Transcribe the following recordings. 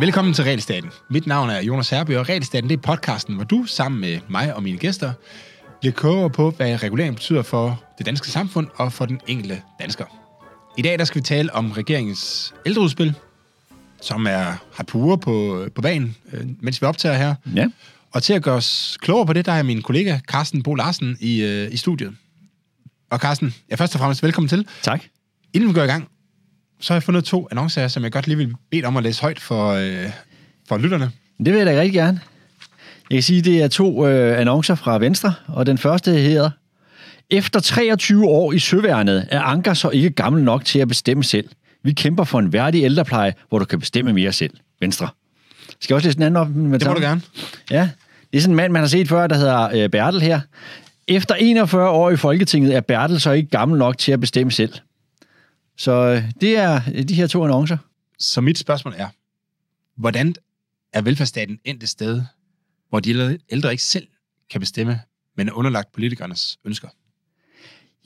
Velkommen til Realstaten. Mit navn er Jonas Herby, og Realstaten det er podcasten, hvor du sammen med mig og mine gæster bliver klogere på, hvad regulering betyder for det danske samfund og for den enkelte dansker. I dag der skal vi tale om regeringens ældreudspil, som er har pure på, på banen, øh, mens vi optager her. Ja. Og til at gøre os klogere på det, der er min kollega Carsten Bo Larsen i, øh, i studiet. Og Carsten, ja, først og fremmest velkommen til. Tak. Inden vi går i gang, så har jeg fundet to annoncer, som jeg godt lige vil bede om at læse højt for, øh, for lytterne. Det vil jeg da rigtig gerne. Jeg kan sige, det er to øh, annoncer fra Venstre, og den første hedder, Efter 23 år i søværnet er Anker så ikke gammel nok til at bestemme selv. Vi kæmper for en værdig ældrepleje, hvor du kan bestemme mere selv. Venstre. Skal jeg også læse den anden op? Med Det må du gerne. Ja, det er sådan en mand, man har set før, der hedder øh, Bertel her. Efter 41 år i Folketinget er Bertel så ikke gammel nok til at bestemme selv. Så øh, det er øh, de her to annoncer. Så mit spørgsmål er, hvordan er velfærdsstaten endt et sted, hvor de ældre- ældre ikke selv kan bestemme, men er underlagt politikernes ønsker?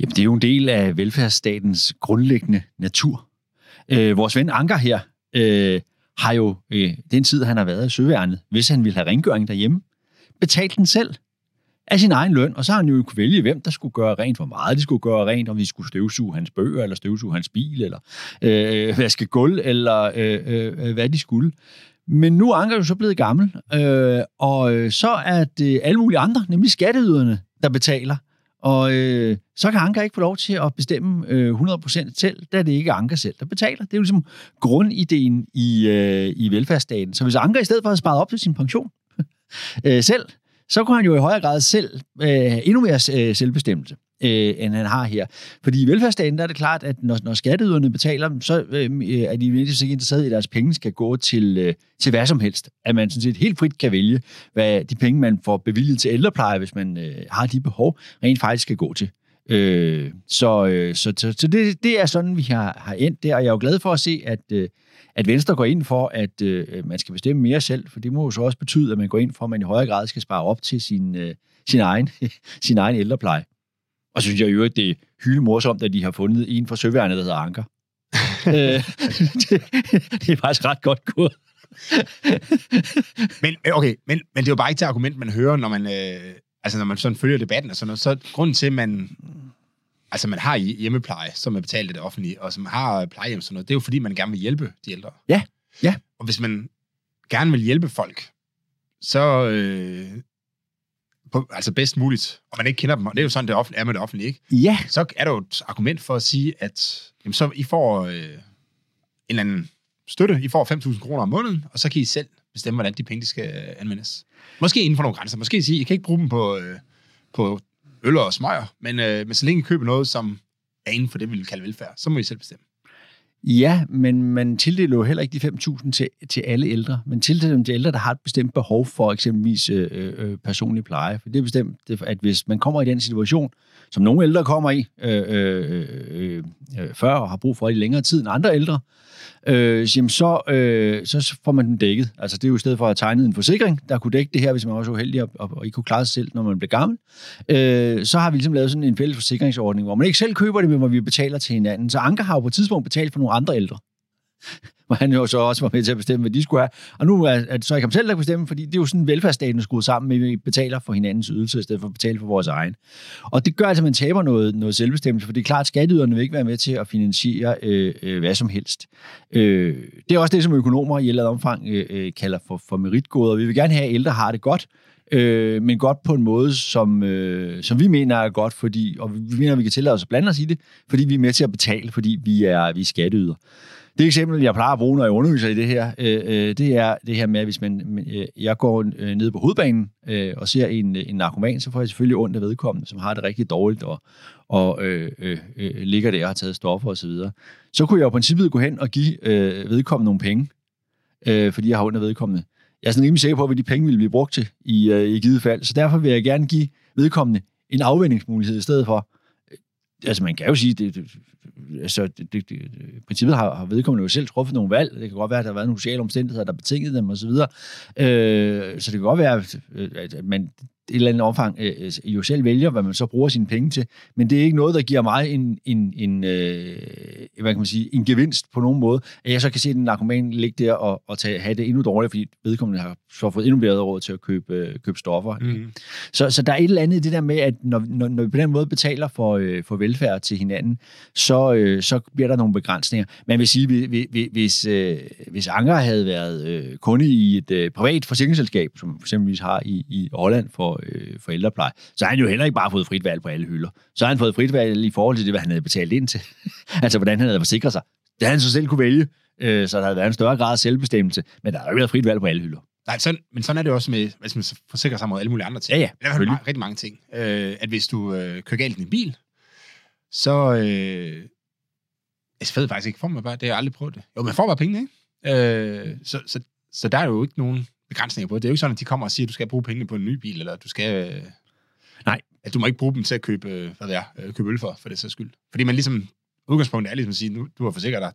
Jamen, det er jo en del af velfærdsstatens grundlæggende natur. Øh, vores ven Anker her øh, har jo øh, den tid, han har været i søværnet, hvis han ville have rengøring derhjemme, betalt den selv af sin egen løn, og så har han jo kunne vælge, hvem der skulle gøre rent, hvor meget de skulle gøre rent, om vi skulle støvsuge hans bøger, eller støvsuge hans bil, eller øh, øh, vaske gulv, eller øh, øh, hvad de skulle. Men nu er Anker jo så blevet gammel, øh, og øh, så er det alle mulige andre, nemlig skatteyderne, der betaler. Og øh, så kan Anker ikke få lov til at bestemme øh, 100% selv, da det ikke er Anker selv, der betaler. Det er jo ligesom grundideen i, øh, i velfærdsstaten. Så hvis Anker i stedet for at spare op til sin pension øh, selv, så kunne han jo i højere grad selv øh, endnu mere øh, selvbestemmelse, øh, end han har her. Fordi i velfærdsstaten der er det klart, at når, når skatteyderne betaler dem, så øh, øh er de virkelig ikke interesseret i, at deres penge skal gå til, øh, til hvad som helst. At man sådan set helt frit kan vælge, hvad de penge, man får bevilget til ældrepleje, hvis man øh, har de behov, rent faktisk skal gå til. Øh, så øh, så, så, så det, det er sådan, vi har, har endt der, og jeg er jo glad for at se, at, øh, at Venstre går ind for, at øh, man skal bestemme mere selv, for det må jo så også betyde, at man går ind for, at man i højere grad skal spare op til sin, øh, sin, egen, sin egen ældrepleje. Og så synes jeg jo, at det er hyldemorsomt, at de har fundet en fra Søværnet, der hedder Anker. øh, det, det er faktisk ret godt gået. Men, men okay, men, men det er jo bare ikke det argument, man hører, når man, øh, altså når man sådan følger debatten og sådan noget. Så grunden til, at man, altså man har hjemmepleje, som er betalt af det offentlige, og som har plejehjem sådan noget, det er jo fordi, man gerne vil hjælpe de ældre. Ja, ja. Og hvis man gerne vil hjælpe folk, så øh, på, altså bedst muligt, og man ikke kender dem, og det er jo sådan, det offentlige, er med det offentlige, ikke? Ja, så er der jo et argument for at sige, at jamen, så I får øh, en eller anden støtte, I får 5.000 kroner om måneden, og så kan I selv bestemme, hvordan de penge de skal øh, anvendes. Måske inden for nogle grænser. Måske sige, I kan ikke bruge dem på, øh, på øl og smøger, men, øh, men så længe I køber noget, som er inden for det, vi vil kalde velfærd, så må I selv bestemme. Ja, men man tildeler jo heller ikke de 5.000 til, til alle ældre. Man tildeler dem til ældre, der har et bestemt behov for eksempelvis øh, øh, øh personlig pleje. For det er bestemt, det- at hvis man kommer i den situation, som nogle ældre kommer i øh, øh, øh, øh, øh før og har brug for i længere tid end andre ældre, øh, jamen så, øh, så får man den dækket. Altså det er jo i stedet for at tegne en forsikring, der kunne dække det her, hvis man var så uheldig og, og, og ikke kunne klare sig selv, når man blev gammel. Øh, så har vi ligesom lavet sådan en fælles forsikringsordning, hvor man ikke selv køber det, men hvor vi betaler til hinanden. Så Anker har jo på et tidspunkt betalt for nogle andre ældre hvor han jo så også var med til at bestemme, hvad de skulle have. Og nu er, er det så ikke ham selv, der kan bestemme, fordi det er jo sådan velfærdsstaten er skruet sammen med, at vi betaler for hinandens ydelse, i stedet for at betale for vores egen. Og det gør altså, at man taber noget, noget selvbestemmelse, for det er klart, at skatteyderne vil ikke være med til at finansiere øh, øh, hvad som helst. Øh, det er også det, som økonomer i et eller andet omfang øh, øh, kalder for, for meritgoder. Vi vil gerne have, at ældre har det godt, øh, men godt på en måde, som, øh, som vi mener er godt, fordi, og vi mener, at vi kan tillade os at blande os i det, fordi vi er med til at betale, fordi vi er, vi er skatteyder. Det eksempel, jeg plejer at bruge, når jeg underviser i det her, øh, øh det er det her med, at hvis man, øh, jeg går øh, ned på hovedbanen øh, og ser en, øh, en narkoman, så får jeg selvfølgelig ondt af vedkommende, som har det rigtig dårligt og, og øh, øh, øh ligger der og har taget stoffer osv. Så, videre. så kunne jeg jo i princippet gå hen og give øh, vedkommende nogle penge, øh, fordi jeg har ondt af vedkommende. Jeg er sådan rimelig sikker på, hvad de penge ville blive brugt til i, øh, i givet fald, så derfor vil jeg gerne give vedkommende en afvendingsmulighed i stedet for. Altså man kan jo sige, det, det, altså, det, det, det, princippet har, har vedkommende jo selv truffet nogle valg. Det kan godt være, at der har været nogle sociale omstændigheder, der betingede dem osv. Øh, så det kan godt være, at, at man, et eller andet omfang øh, jo selv vælger, hvad man så bruger sine penge til, men det er ikke noget, der giver mig en, en, en, øh, hvad kan man sige, en gevinst på nogen måde, at jeg så kan se den narkoman ligge der og, og tage, have det endnu dårligere, fordi vedkommende har så fået endnu bedre råd til at købe, øh, købe stoffer. Mm. Så, så der er et eller andet i det der med, at når, når, når vi på den måde betaler for, øh, for velfærd til hinanden, så, øh, så bliver der nogle begrænsninger. Man vil sige, hvis, hvis, øh, hvis Anker havde været øh, kunde i et øh, privat forsikringsselskab, som eksempelvis har i, i Holland for, øh, for ældrepleje, så har han jo heller ikke bare fået frit valg på alle hylder. Så har han fået frit valg i forhold til det, hvad han havde betalt ind til. altså, hvordan han havde forsikret sig. Det han så selv kunne vælge, øh, så der havde været en større grad af selvbestemmelse, men der har jo været frit valg på alle hylder. Nej, sådan, men sådan er det også med, hvis man forsikrer sig mod alle mulige andre ting. Ja, ja. Der er mange, rigtig mange ting. Øh, at hvis du øh, kører galt i din bil, så... Øh, jeg ved faktisk ikke, får man bare, det har jeg aldrig prøvet det. Jo, man får bare penge, ikke? Øh, så, så, så der er jo ikke nogen begrænsninger på det. Er jo ikke sådan, at de kommer og siger, at du skal bruge pengene på en ny bil, eller du skal... Øh, Nej. At du må ikke bruge dem til at købe, øh, hvad det er, øh, købe øl for, for det så skyld. Fordi man ligesom, udgangspunktet er ligesom at sige, nu, du har forsikret dig,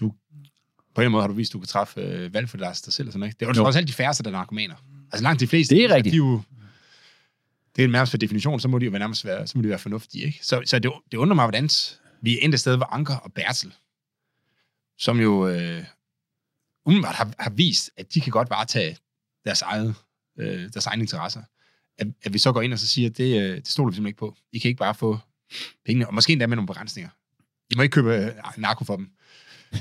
du, på en måde har du vist, at du kan træffe øh, valg for dig selv. Og sådan, ikke? Det er jo også alt de færreste, der er narkomaner. Altså langt de fleste. Det er rigtigt. De jo, det er en nærmest for definition, så må de jo nærmest være, så må de være fornuftige. Ikke? Så, så det, det undrer mig, hvordan vi er endt et sted, hvor Anker og Bertel, som jo øh, umiddelbart har, har vist, at de kan godt varetage deres, eget, øh, deres egne interesser. At, at vi så går ind og så siger, at det, øh, det stoler vi simpelthen ikke på. I kan ikke bare få pengene, og måske endda med nogle begrænsninger. I må ikke købe øh, narko for dem.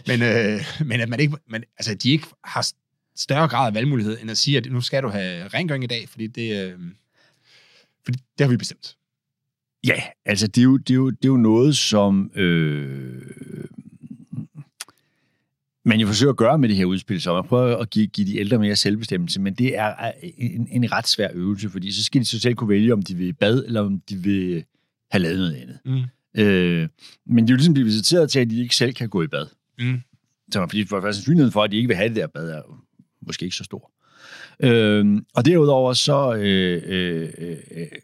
Men, øh, men at man ikke, men, altså, de ikke har større grad af valgmulighed, end at sige, at nu skal du have rengøring i dag, fordi det, øh, fordi det har vi bestemt. Ja, altså det er jo, det er jo, det er jo noget, som øh, man jo forsøger at gøre med det her udspil, så man prøver at give, give de ældre mere selvbestemmelse, men det er en, en ret svær øvelse, fordi så skal de så selv kunne vælge, om de vil bad, eller om de vil have lavet noget andet. Mm. Øh, men de er jo ligesom blive visiteret til, at de ikke selv kan gå i bad. Mm. Så fordi for, for sandsynligheden for, at de ikke vil have det der bad, er måske ikke så stor. Øh, og derudover så øh, øh, øh,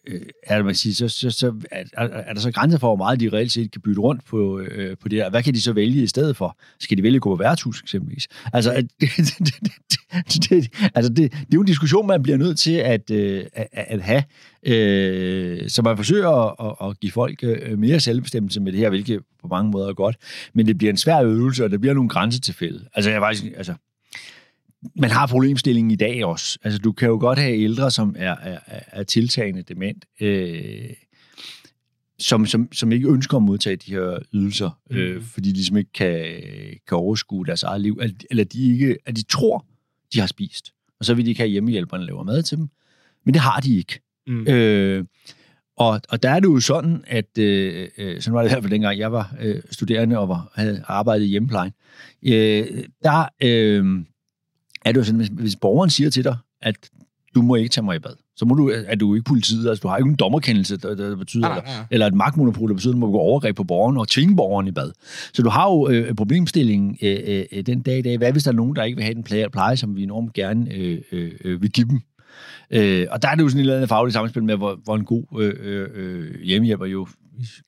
øh er, det, man så, så, så er, er der så grænser for, hvor meget de reelt set kan bytte rundt på, øh, på det her. Hvad kan de så vælge i stedet for? Skal de vælge at gå på værtshus eksempelvis? Altså, det, det, det, det, altså det, det er jo en diskussion, man bliver nødt til at, øh, at, at have. Øh, så man forsøger at, at give folk øh, mere selvbestemmelse med det her, hvilket på mange måder er godt. Men det bliver en svær øvelse, og der bliver nogle grænsetilfælde. Altså, jeg faktisk, altså, man har problemstillingen i dag også. Altså, du kan jo godt have ældre, som er, er, er tiltagende dement, øh, som, som, som ikke ønsker at modtage de her ydelser, mm. øh, fordi de ligesom ikke kan, kan overskue deres eget liv, eller de ikke, at de tror, de har spist. Og så vil de ikke have hjemmehjælperne laver mad til dem. Men det har de ikke. Mm. Øh, og, og der er det jo sådan, at øh, øh, sådan var det i hvert fald dengang, jeg var øh, studerende og var, havde arbejdet i hjemmeplejen. Øh, der, øh, er det jo sådan, hvis, hvis borgeren siger til dig, at du må ikke tage mig i bad, så må du, er du ikke politiet, altså du har ikke en dommerkendelse, der, der betyder, ja. Eller, eller et magtmonopol, der betyder, at du må gå overgreb på borgeren og tvinge borgeren i bad. Så du har jo øh, problemstillingen øh, øh, den dag i dag. Hvad hvis der er nogen, der ikke vil have den pleje, pleje som vi enormt gerne øh, øh, vil give dem? Øh, og der er det jo sådan et eller andet fagligt samspil med, hvor, hvor en god øh, øh, øh hjemmehjælper jo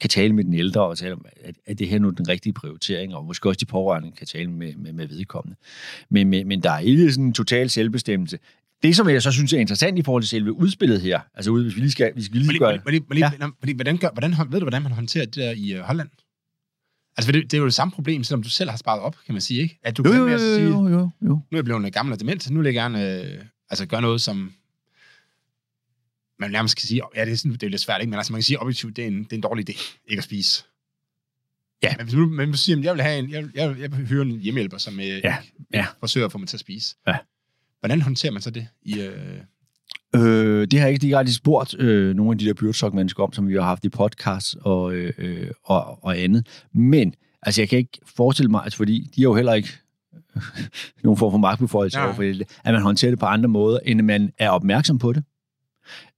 kan tale med den ældre og tale om, at, at det her nu er den rigtige prioritering, og måske også de pårørende kan tale med, med, med vedkommende. Men, men, men der er ikke sådan en total selvbestemmelse. Det, som jeg så synes er interessant i forhold til selve udspillet her, altså hvis vi lige skal, hvis vi lige gøre... Hvordan, gør, hvordan, ved du, hvordan man håndterer det der i uh, Holland? Altså, det, det er jo det samme problem, selvom du selv har sparet op, kan man sige, ikke? At du jo, kan jo, jo, sige, jo, jo, jo. nu er jeg blevet gammel og dement, nu vil jeg gerne øh, altså, gøre noget, som man nærmest kan sige, ja, det er, sådan, det er lidt svært, ikke? men altså, man kan sige objektivt, det er en, det er en dårlig idé, ikke at spise. Ja. Men hvis du, men hvis du siger, jeg vil, have en, jeg, jeg, jeg vil en hjemmehjælper, som øh, ja. Ja. forsøger at få mig til at spise. Ja. Hvordan håndterer man så det? I, øh... Øh, det har jeg ikke direkte spurgt øh, nogle af de der byrdesok-mennesker om, som vi har haft i podcast og, øh, øh, og, og andet. Men altså, jeg kan ikke forestille mig, altså, fordi de er jo heller ikke nogen form for magtbeføjelse ja. det, at man håndterer det på andre måder, end at man er opmærksom på det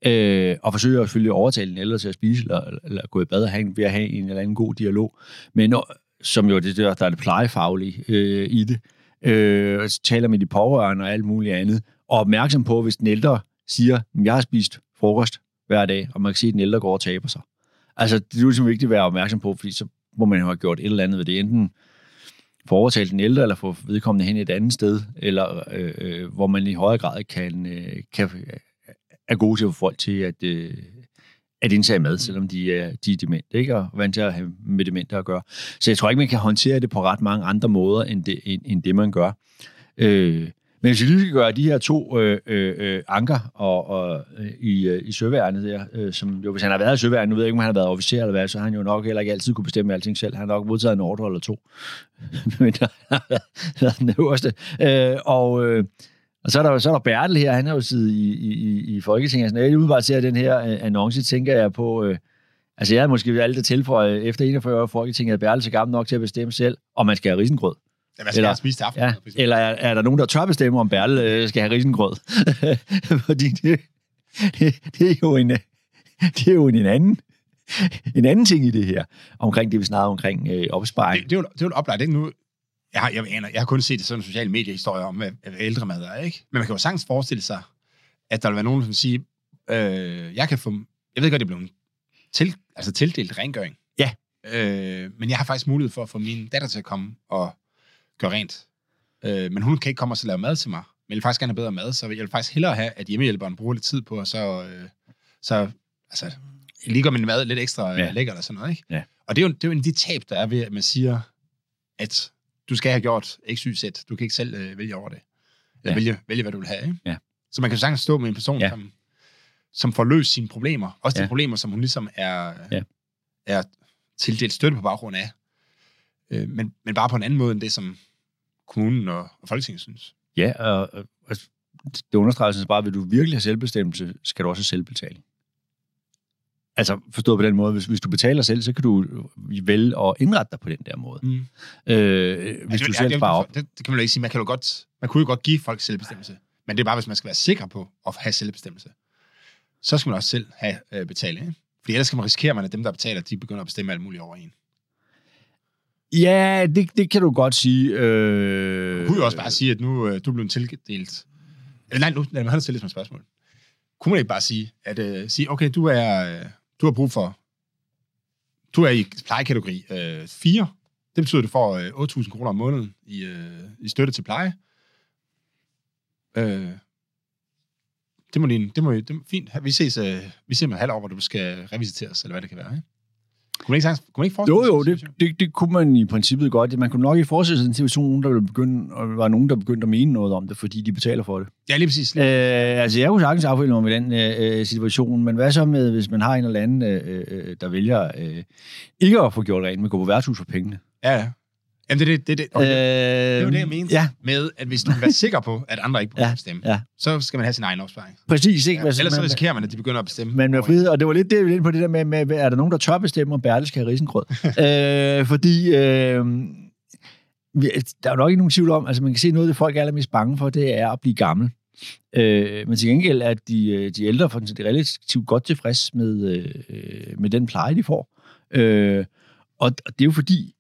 øh, og forsøger selvfølgelig at overtale den ældre til at spise, eller, eller gå i bad og have, ved at have en eller anden god dialog. Men når, som jo det der, der er det plejefaglige øh, i det, øh, taler med de pårørende og alt muligt andet, og opmærksom på, hvis den ældre siger, jeg har spist frokost hver dag, og man kan se, at den ældre går og taber sig. Altså, det er jo ligesom vigtigt at være opmærksom på, fordi så må man jo have gjort et eller andet ved det. Enten få overtalt den ældre, eller få vedkommende hen et andet sted, eller øh, øh, hvor man i højere grad kan, øh, kan er gode til at få folk til at, øh, at indtage mad, selvom de er, de er demente, ikke? og vant til at have med demente at gøre. Så jeg tror ikke, man kan håndtere det på ret mange andre måder, end det, end, end det man gør. Øh, men hvis vi lige skal gøre de her to øh, øh, anker og, og, øh, i, øh, i søværnet der, øh, som jo, hvis han har været i søværnet, nu ved jeg ikke, om han har været officer eller hvad, så har han jo nok heller ikke altid kunne bestemme alting selv. Han har nok modtaget en ordre eller to. Men der har været den øverste. Øh, og, øh, og så er der, så er der Bertel her, han har jo siddet i, i, i Folketinget. Når jeg udebart ser den her øh, annonce, tænker jeg på... Øh, altså jeg havde måske alt det tilføje, efter 41 år i Folketinget, at Bertel er gammel nok til at bestemme selv, om man skal have risengrød. Ja, hvad skal Eller- jeg spise til aften? Ja, eller er, er der nogen, der tør bestemme, om Bertel øh, skal have risengrød? Fordi det, det, det, er jo en, det er jo en anden, en anden ting i det her, omkring det, vi snakker omkring øh, opsparing. Det, det, er jo, det er jo et oplagt, ikke? Nu, jeg, har, jeg, aner, jeg har kun set sådan en sociale mediehistorier om, hvad, hvad ældre mad er, ikke? Men man kan jo sagtens forestille sig, at der vil være nogen, som siger, øh, jeg kan få, jeg ved godt, det er blevet til, altså tildelt rengøring. Ja. Øh, men jeg har faktisk mulighed for at få min datter til at komme og gøre rent. Øh, men hun kan ikke komme og så lave mad til mig. Men jeg vil faktisk gerne have bedre mad, så jeg vil faktisk hellere have, at hjemmehjælperen bruger lidt tid på, og så, øh, så altså, lige gør min mad lidt ekstra ja. lækkert og sådan noget, ikke? Ja. Og det er, jo, det er jo en af de tab, der er ved, at man siger, at du skal have gjort x, y, z. Du kan ikke selv øh, vælge over det. Eller Ja. vælge, vælge, hvad du vil have, ikke? Ja. Så man kan sagtens stå med en person, Ja. som, som får løst sine problemer. Også de Ja. problemer, som hun ligesom er, Ja. er tildelt støtte på baggrund af. Øh, men, men bare på en anden måde, end det, som kommunen og, og Folketinget synes. Ja, og, og, det understreger sådan set bare, at vil du virkelig have selvbestemmelse, skal du også have selvbetaling. Altså forstået på den måde, hvis, hvis du betaler selv, så kan du vælge at indrette dig på den der måde. Mm. Øh, hvis Ja, du det- selv ja, sparer det, op. Det, det, kan man jo ikke sige. Man, kan jo godt, man kunne jo godt give folk selvbestemmelse. Men det er bare, hvis man skal være sikker på at have selvbestemmelse. Så skal man også selv have øh, betaling. Ikke? Fordi ellers kan man risikere, at dem, der betaler, de begynder at bestemme alt muligt over en. Ja, det, det kan du godt sige. Øh, Du kunne jo også bare sige, at nu øh, du blevet tildelt... Eller nej, nu lad mig have det som et spørgsmål. Kunne man ikke bare sige, at øh, sige, okay, du er øh, du har brug for... Du er i plejekategori øh, 4. Det betyder, at du får øh, 8.000 kroner om måneden i, øh, i støtte til pleje. Øh, det må lige, det må, det må, fint. Vi ses, øh, vi ses med halv år, hvor du skal revisiteres, eller hvad det kan være. Ikke? Kunne man ikke, kunne man ikke forestille Jo, sig jo, en det, det, det kunne man i princippet godt. Man kunne nok i forestille sig en situation, der ville begynde, og der var nogen, der begyndte at mene noget om det, fordi de betaler for det. Ja, lige præcis. Øh, altså, jeg kunne sagtens affælde mig med den øh, øh, situation, men hvad så med, hvis man har en eller anden, øh, øh, der vælger øh, ikke at få gjort rent, men gå på værtshus for pengene? Ja. Jamen, det er det, det, det, okay. Øh, det jo det, jeg mente. Ja, med, at hvis du vil være sikker på, at andre ikke begynder Ja, at bestemme, ja. så skal man have sin egen opsparing. præcis. Ikke? Ja, ellers så man- risikerer man, at de begynder at bestemme. Men med frihed, og det var lidt det, jeg ville ind på det der med, med, er der nogen, der tør bestemme, om Bertel skal have risengrød? øh, fordi øh, vi- der er jo nok ikke nogen tvivl om, altså man kan se noget af det, folk er allermest bange for, det er at blive gammel. Øh, men til gengæld er de, øh, de ældre for de relativt godt tilfreds med, øh, med den pleje, de får. Øh, og det er jo fordi,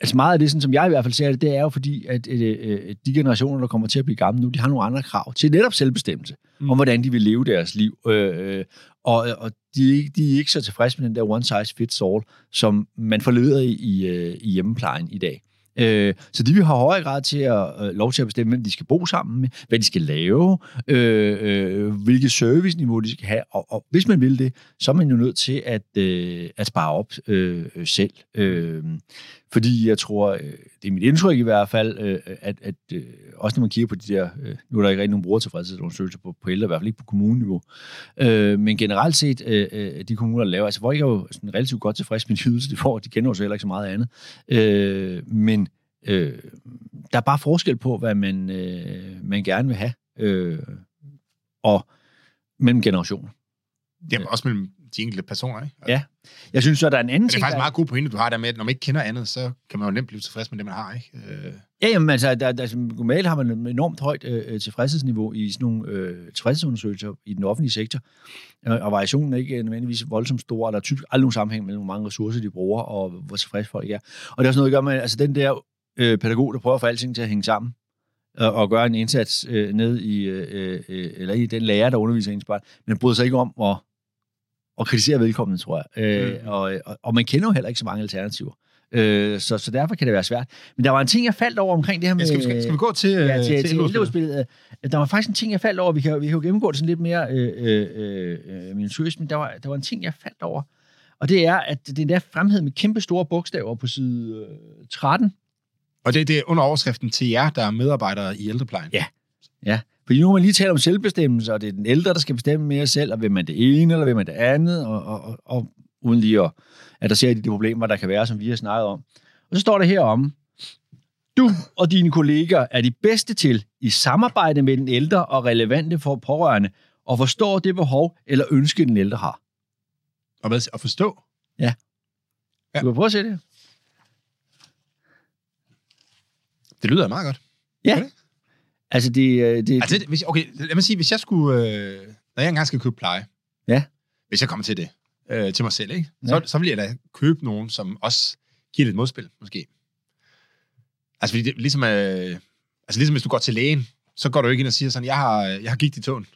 altså meget af det, sådan, som jeg i hvert fald ser det, det er jo fordi, at øh, øh, de generationer, der kommer til at blive gamle nu, de har nogle andre krav til netop selvbestemmelse, mm. Om hvordan de vil leve deres liv. Øh, øh, og og de, er ikke- de er ikke så tilfredse med den der one size fits all, som man får leveret i, i, øh, i hjemmeplejen i dag. Øh, så de vil have højere grad til at øh, lov til at bestemme, hvem de skal bo sammen med, hvad de skal lave, øh, øh, hvilket serviceniveau de skal have. Og, og hvis man vil det, så er man jo nødt til at, øh, at spare op øh, øh, selv. Øh, fordi jeg tror, øh, det er mit indtryk i hvert fald, øh, at, at øh, også når man kigger på de der, øh, nu er der ikke rigtig nogen brugertilfredshedsundersøgelser på, på ældre, i hvert fald ikke på kommuneniveau, øh, men generelt set, øh, øh, de kommuner, der laver, altså folk er jo sådan relativt godt tilfredse med de ydelser, de får, de kender jo så heller ikke så meget andet, øh, men øh, der er bare forskel på, hvad man, øh, man gerne vil have, øh, og mellem generationer. Jamen, også mellem de enkelte personer, ikke? Og Ja, Jeg synes så, der er en anden Men det er ting, faktisk der- meget god pointe, du har der med, at når man ikke kender andet, så kan man jo nemt blive tilfreds med det, man har, ikke? Øh, Ja, jamen, altså, der, der, normalt har man et enormt højt øh, tilfredshedsniveau i sådan nogle øh, tilfredshedsundersøgelser i den offentlige sektor, øh, og variationen er ikke nødvendigvis voldsomt stor, og der er typisk aldrig nogen sammenhæng mellem, hvor mange ressourcer de bruger, og hvor tilfredse folk er. Og det er også noget at gøre med, altså den der øh, pædagog, der prøver at få alting til at hænge sammen, og, og gøre en indsats øh, ned i, øh, øh, eller i den lærer, der underviser ens barn, men bryder sig ikke om at, at kritisere vedkommende, tror jeg. Øh, Mm. og, og, og man kender jo heller ikke så mange alternativer. Øh, så, så derfor kan det være svært. Men der var en ting, jeg faldt over omkring det her med... Ja, skal, vi- skal, skal vi gå til, Ja, øh, til, til, til ældreudspillet. Øh, Der var faktisk en ting, jeg faldt over. Vi kan, vi kan jo gennemgå det sådan lidt mere øh, øh, øh, minutiøst, men der var, der var en ting, jeg faldt over. Og det er, at det er der fremhed med kæmpe store bogstaver på side øh, 13. Og det, det er under overskriften til jer, der er medarbejdere i ældreplejen. Ja. Ja, fordi nu har man lige talt om selvbestemmelse, og det er den ældre, der skal bestemme mere selv, og vil man det ene, eller vil man det andet, og, og, og, og uden lige at adressere de, de problemer, der kan være, som vi har snakket om. Og så står der herom, du og dine kolleger er de bedste til, i samarbejde med den ældre og relevante for pårørende, og forstår det behov eller ønske, den ældre har. Og hvad, at forstå. Ja. Du kan prøve at se det. Det lyder meget godt. Ja. Okay. Altså, det, øh, det, Altså, hvis, okay, lad mig sige, hvis jeg skulle... Øh, når jeg engang skal købe pleje, Ja. hvis jeg kommer til det, øh, til mig selv, ikke? Ja. Så, så vil jeg da købe nogen, som også giver lidt modspil, måske. Altså, fordi det, ligesom, øh, altså, ligesom hvis du går til lægen, så går du ikke ind og siger sådan, jeg har, jeg har gigt i tåen.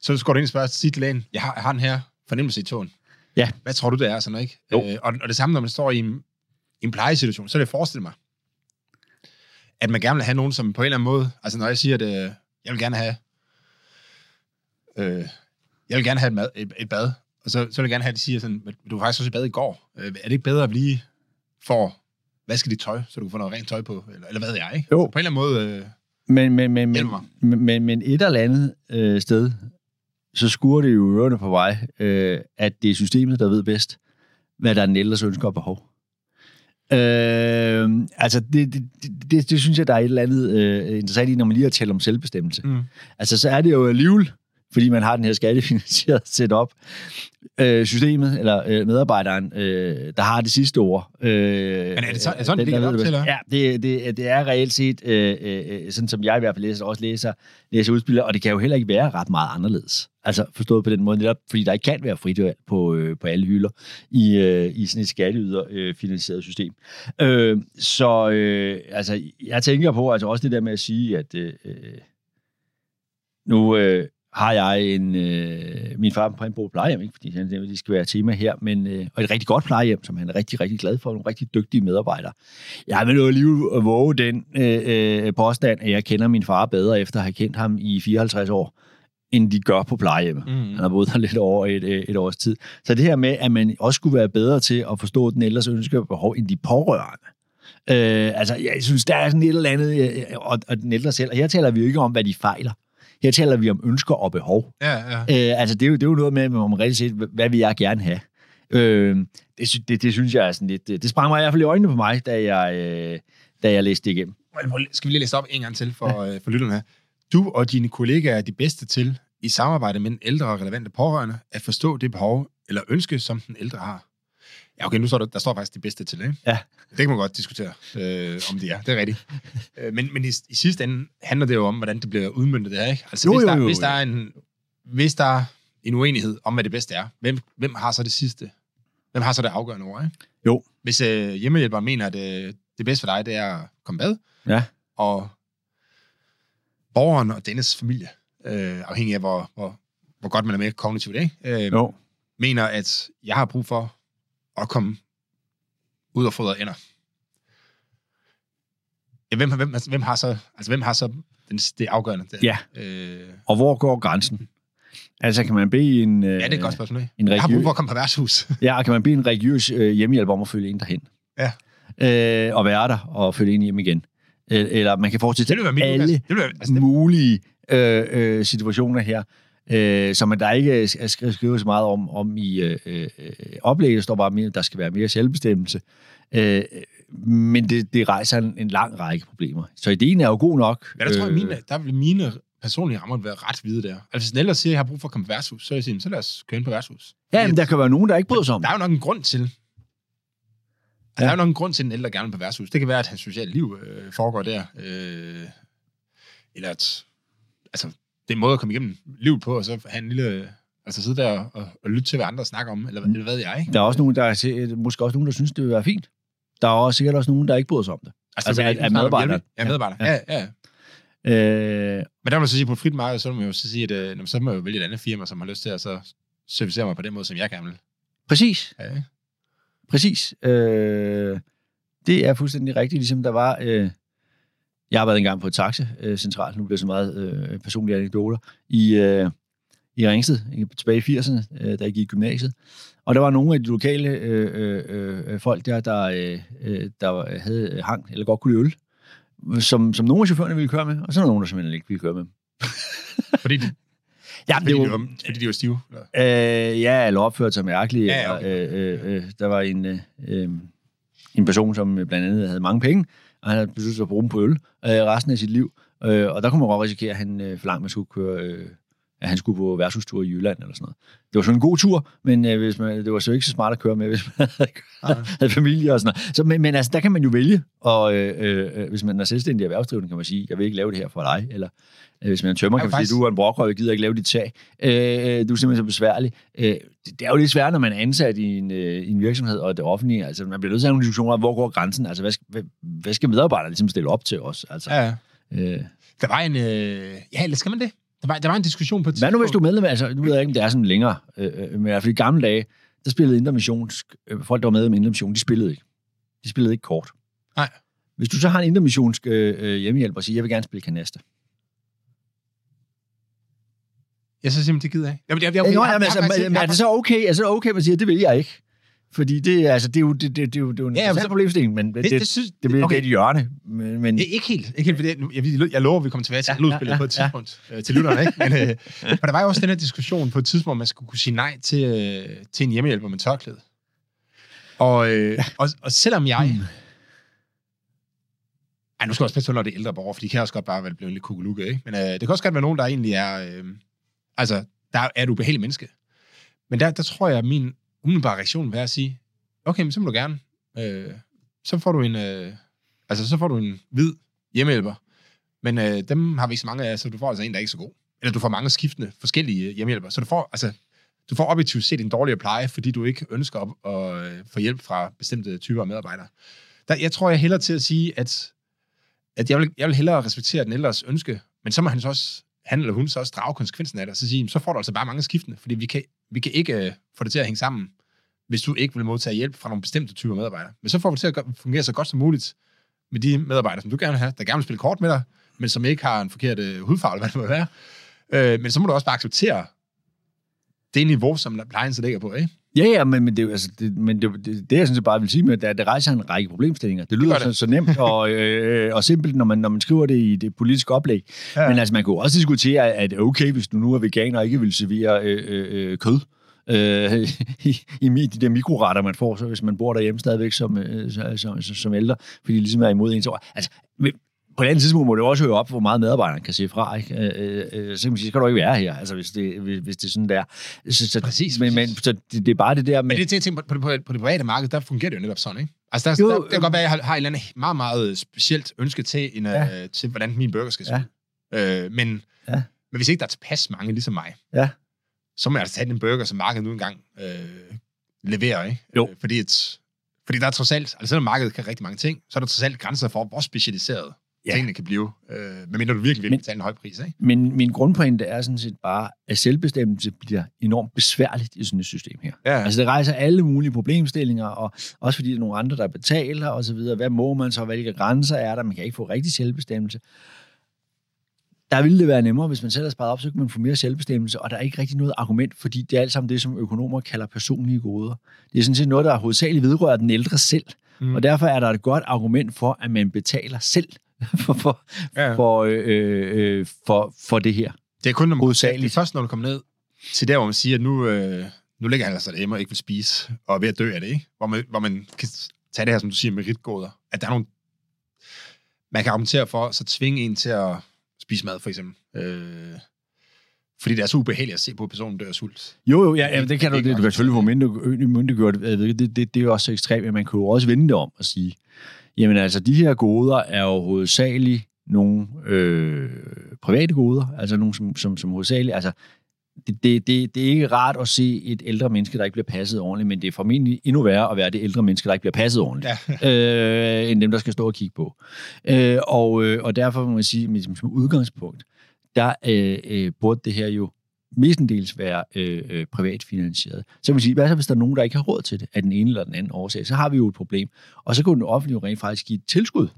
Så går du ind og spørger sig til lægen, jeg har, jeg har den her fornemmelse i tåen. Ja. Hvad tror du, det er? Sådan, ikke? Jo. Øh, og, og det samme, når man står i en, i en plejesituation, så er det forestille mig, at man gerne vil have nogen, som på en eller anden måde, altså når jeg siger, at øh, jeg vil gerne have, øh, jeg vil gerne have et, mad, et, et bad, og så, så vil jeg gerne have, at de siger sådan, "Men du var faktisk også i bad i går. Øh, er det ikke bedre at blive for vaske dit tøj, så du kan få noget rent tøj på? Eller, eller hvad ved jeg, ikke? Jo. Så på en eller anden måde, øh, Men, men, men, men, men, men, men et eller andet øh, sted, så skuer det jo ørerne på mig, øh, at det er systemet, der ved bedst, hvad der er den ældres ønsker og behov. Øh, altså, det, det, det, det, synes jeg, der er et eller andet øh, interessant i, når man lige har talt om selvbestemmelse. mm. Altså, så er det jo alligevel, fordi man har den her skattefinansieret setup, øh, systemet, eller øh, medarbejderen, øh, der har det sidste ord. Øh, Men er det så- er det sådan, det den, der ligger op til, eller? Ja, det, det, det er reelt set, øh, øh, sådan som jeg i hvert fald læser, også læser, læser udspillet, og det kan jo heller ikke være ret meget anderledes. Altså forstået på den måde, netop fordi der ikke kan være frit på, øh, på alle hylder i, øh, i sådan et skatteyder øh, system. Øh, så øh, altså, jeg tænker på altså også det der med at sige, at øh, øh, nu øh, har jeg en, øh, min far på en på plejehjem, ikke? fordi han, det skal være tema her, men øh, og et rigtig godt plejehjem, som han er rigtig, rigtig glad for, og nogle rigtig dygtige medarbejdere. Jeg vil jo alligevel våge den øh, øh, påstand, at jeg kender min far bedre, efter at have kendt ham i 54 år, end de gør på plejehjemmet. Mm. Han har boet der lidt over et, øh, et års tid. Så det her med, at man også skulle være bedre til at forstå den ældres ønsker og behov end de pårørende. Øh, altså, jeg synes, der er sådan et eller andet, øh, og, og den ældre selv, og her taler vi jo ikke om, hvad de fejler. Her taler vi om ønsker og behov. Ja, ja. Øh, altså, det er, jo, det er jo noget med, man rigtig set, hvad vil jeg gerne have? Øh, det, det, det, synes jeg er sådan lidt... Det sprang mig i hvert fald i øjnene på mig, da jeg, øh, da jeg læste det igennem. Skal vi lige læse op en gang til for, ja. øh, for lytterne her? Du og dine kollegaer er de bedste til, i samarbejde med den ældre og relevante pårørende, at forstå det behov eller ønske, som den ældre har. Ja, okay, nu står der, der står faktisk de bedste til, ikke? Ja. Det kan man godt diskutere, øh, om det er. Det er rigtigt. Øh, men, men i, i sidste ende handler det jo om, hvordan det bliver udmyndtet, det her, ikke? Altså, Jo, hvis, jo, der, jo, hvis, jo. der er en, hvis der er en uenighed om, hvad det bedste er, hvem, hvem har så det sidste? Hvem har så det afgørende ord, ikke? Jo. Hvis øh, hjemmehjælperen mener, at øh, det bedste for dig, det er at komme bad, Ja. og borgeren og dennes familie, øh, afhængig af, hvor, hvor, hvor godt man er med kognitivt, ikke? Øh, Jo. mener, at jeg har brug for at komme ud og fodre ender. Ja, hvem, hvem, altså, hvem har så, altså, hvem har så den, det afgørende? Der? Ja. Øh, Og hvor går grænsen? Altså, kan man bede en... Øh, ja, det er et godt spørgsmål. en Jeg har brug for at komme på værtshus. Ja, kan man bede en religiøs øh, hjemmehjælp om at følge en derhen? Ja. Øh, og være der og følge en hjem igen. Øh, eller man kan forestille det alle udgangspunkt. det vil altså, det, mulige øh, øh, situationer her, øh, som der ikke er sk- skrevet så meget om, om i øh, øh, oplægget. Der står bare, at der skal være mere selvbestemmelse. Øh, men det, det rejser en, en lang række problemer. Så ideen er jo god nok. men der tror jeg, mine, der vil mine personlige rammer være ret hvide der. Altså, hvis den ældre siger, at jeg har brug for at komme på værtshus, så vil jeg sige, så lad os køre ind på værtshus. Ja, men der kan være nogen, der ikke bryder sig om Der er jo nok en grund til, altså, Ja. der er jo nok en grund til, at den ældre gerne vil på værtshus. Det kan være, at hans sociale liv øh, foregår der. Øh, eller at, altså, det er en måde at komme igennem livet på, og så have en lille, altså sidde der og, og lytte til, hvad andre snakker om, eller, eller hvad ved jeg, ikke? Der er også nogen, der er, måske også nogen, der synes, det vil være fint. Der er også sikkert også nogen, der ikke bryder sig om det. Altså, Altså, er- at medarbejderen- Ja, medarbejder. Ja. Ja, ja. Øh, Men der må man så sige, på et frit marked, så må man jo så sige, at øh, så må jeg jo vælge et andet firma, som har lyst til at så servicere mig på den måde, som jeg gerne vil. præcis. Ja? Præcis. Øh, Det er fuldstændig rigtigt, ligesom der var... Øh, jeg har været engang på et taxacentral, nu bliver det så meget øh, personlige anekdoter, i, øh, i Ringsted, tilbage i 80'erne, øh, da jeg gik i gymnasiet. Og der var nogle af de lokale øh, øh, øh folk der, der, øh, der havde hang, eller godt kunne lide øl, som, som nogle af chaufførerne ville køre med, og så var der nogen, der simpelthen ikke ville køre med. Fordi de, ja, fordi, det var, de var, fordi de var stive? Eller? Øh, ja, eller opført sig mærkeligt. Ja, okay. øh, øh, øh, der var en, øh, en person, som blandt andet havde mange penge, og han havde besluttet sig at bruge dem på øl øh, resten af sit liv. Øh, og der kunne man godt risikere, at han øh, for langt man skulle køre... Øh, at han skulle på værtshustur i Jylland eller sådan noget. Det var sådan en god tur, men øh, hvis man, det var så ikke så smart at køre med, hvis man havde, havde familie og sådan noget. Så, men, men altså, der kan man jo vælge, og øh, øh, hvis man er selvstændig erhvervsdrivende, kan man sige, jeg vil ikke lave det her for dig, eller øh, hvis man er tømmer, kan man faktisk... sige, du er en brokrøv, jeg gider ikke lave dit tag. Øh, du er simpelthen så besværlig. Øh, det, det, er jo lidt svært, når man er ansat i en, øh, i en virksomhed og det offentlige. Altså, man bliver nødt til at have nogle diskussioner hvor går grænsen? Altså, hvad skal, hvad, hvad skal medarbejderne ligesom stille op til os? Altså, ja, ja. Øh, der var en... Øh, ja, eller skal man det? Der var, der var en diskussion på et Hvad nu, hvis du er medlem? Altså, nu ved jeg ikke, om det er sådan længere. Øh, øh men i hvert fald i gamle dage, der spillede intermissionsk... Øh, folk, der var med i intermission, de spillede ikke. De spillede ikke kort. Nej. Hvis du så har en intermissionsk øh, øh hjemmehjælp og siger, jeg vil gerne spille kanaster. Jeg så simpelthen, det gider jeg ikke. Jamen, jeg, jeg, jeg, jeg, jeg, altså, jeg, er det så okay? Er det okay, at man siger, det vil jeg ikke? Fordi det, altså, det, er jo, det, det, det, er jo, det er jo en ja, interessant problemstilling, men det, det, det, synes, det, det okay. et hjørne. Men, men... Det er ikke helt. Ikke helt fordi jeg, jeg, jeg lover, at vi kommer tilbage til ja, ja, ja, på et tidspunkt ja. øh, til lytterne. Ikke? Men, øh, for der var jo også den her diskussion på et tidspunkt, man skulle kunne sige nej til, øh, til en hjemmehjælper med tørklæde. Og, øh, og, og selvom jeg... Mm. Ej, nu skal jeg også passe når det er ældre borgere, for de kan også godt bare være blevet lidt kugelukket, ikke? Men øh, det kan også godt være nogen, der egentlig er... Øh, altså, der er et ubehageligt menneske. Men der, der tror jeg, at min umiddelbare reaktion være at sige, okay, men så må du gerne. Øh, så får du en, øh, altså så får du en hvid hjemmehjælper. Men øh, dem har vi ikke så mange af, så du får altså en, der er ikke så god. Eller du får mange skiftende forskellige øh, hjemmehjælper. Så du får, altså, du får objektivt set en dårligere pleje, fordi du ikke ønsker at, at, få hjælp fra bestemte typer af medarbejdere. Der, jeg tror, jeg hellere til at sige, at, at jeg, vil, jeg vil hellere respektere den ældres ønske, men så må han så også, han eller hun så også drage konsekvensen af det, og så sige, så får du altså bare mange skiftende, fordi vi kan, vi kan ikke øh, få det til at hænge sammen, hvis du ikke vil modtage hjælp fra nogle bestemte typer medarbejdere. Men så får vi det til at fungere så godt som muligt med de medarbejdere, som du gerne vil have, der gerne vil spille kort med dig, men som ikke har en forkert øh, hudfarve, hvad det må være. Øh, men så må du også bare acceptere det niveau, som plejen så ligger på, ikke? Ja, ja, men, men, det, altså, det, men det, det, det, jeg synes bare vil sige med, at det rejser en række problemstillinger. Det lyder det så, så nemt og, øh, og simpelt, når man, når man skriver det i det politiske oplæg. Ja. Men altså, man kunne også diskutere, at okay, hvis du nu er veganer og ikke vil servere øh, øh, øh kød, øh, i, i de der mikroretter, man får, så hvis man bor derhjemme stadigvæk som, øh, som, som, som ældre, fordi de ligesom er imod ens år. Altså, på et andet tidspunkt må det også høre op, hvor meget medarbejderen kan se fra. Ikke? Øh, øh, så kan man sige, skal du ikke være her, altså, hvis, det, hvis, hvis det er sådan der. Så, så, præcis, men, men så det, det, er bare det der med... Men det er ting, på, på, på, det private marked, der fungerer det jo netop sådan, ikke? Altså, der, jo, der, der, kan godt være, at jeg har, har et eller andet meget, meget specielt ønske til, en, ja. øh, til hvordan min burger skal se ja. øh, men, ja. men hvis ikke der er tilpas mange, ligesom mig, ja. så må jeg altså tage en burger, som markedet nu engang øh, leverer, ikke? Jo. Øh, fordi, et, fordi der er trods alt, altså selvom markedet kan rigtig mange ting, så er der trods alt grænser for, hvor specialiseret ja. tingene kan blive, øh, medmindre du virkelig vil men, betale en høj pris. Ikke? Men min grundpointe er sådan set bare, at selvbestemmelse bliver enormt besværligt i sådan et system her. Ja. Altså det rejser alle mulige problemstillinger, og også fordi der er nogle andre, der betaler og så videre. Hvad må man så? Hvilke grænser er der? Man kan ikke få rigtig selvbestemmelse. Der ville det være nemmere, hvis man selv har sparet op, så kan man få mere selvbestemmelse, og der er ikke rigtig noget argument, fordi det er alt sammen det, som økonomer kalder personlige goder. Det er sådan set noget, der hovedsageligt vedrører den ældre selv, mm. og derfor er der et godt argument for, at man betaler selv for, for, ja. for, øh, øh, for, for det her. Det er kun, når man, det er først, når du kommer ned til der, hvor man siger, at nu, øh, nu ligger han altså derhjemme og ikke vil spise, og er ved at dø af det, ikke? Hvor man, hvor man kan tage det her, som du siger, med ritgåder. At der er nogle... Man kan argumentere for, så tvinge en til at spise mad, for eksempel. Øh, fordi det er så ubehageligt at se på, at personen dør af sult. Jo, jo, ja, ja det kan du, det, du kan selvfølgelig få myndiggjort. Det, det, det, det er jo også så ekstremt, at man kan jo også vende det om og sige, Jamen altså, de her goder er jo hovedsageligt nogle øh, private goder, altså nogle som, som, som hovedsageligt, altså det, det, det, det er ikke rart at se et ældre menneske, der ikke bliver passet ordentligt, men det er formentlig endnu værre at være det ældre menneske, der ikke bliver passet ordentligt, ja. øh, end dem, der skal stå og kigge på. Øh, og, øh, og derfor må man sige, som, som udgangspunkt, der øh, øh, burde det her jo mestendels være øh, øh, privatfinansieret. Så man sige, hvad så hvis der er nogen, der ikke har råd til det, af den ene eller den anden årsag, så har vi jo et problem. Og så kunne den offentlige rent faktisk give et tilskud,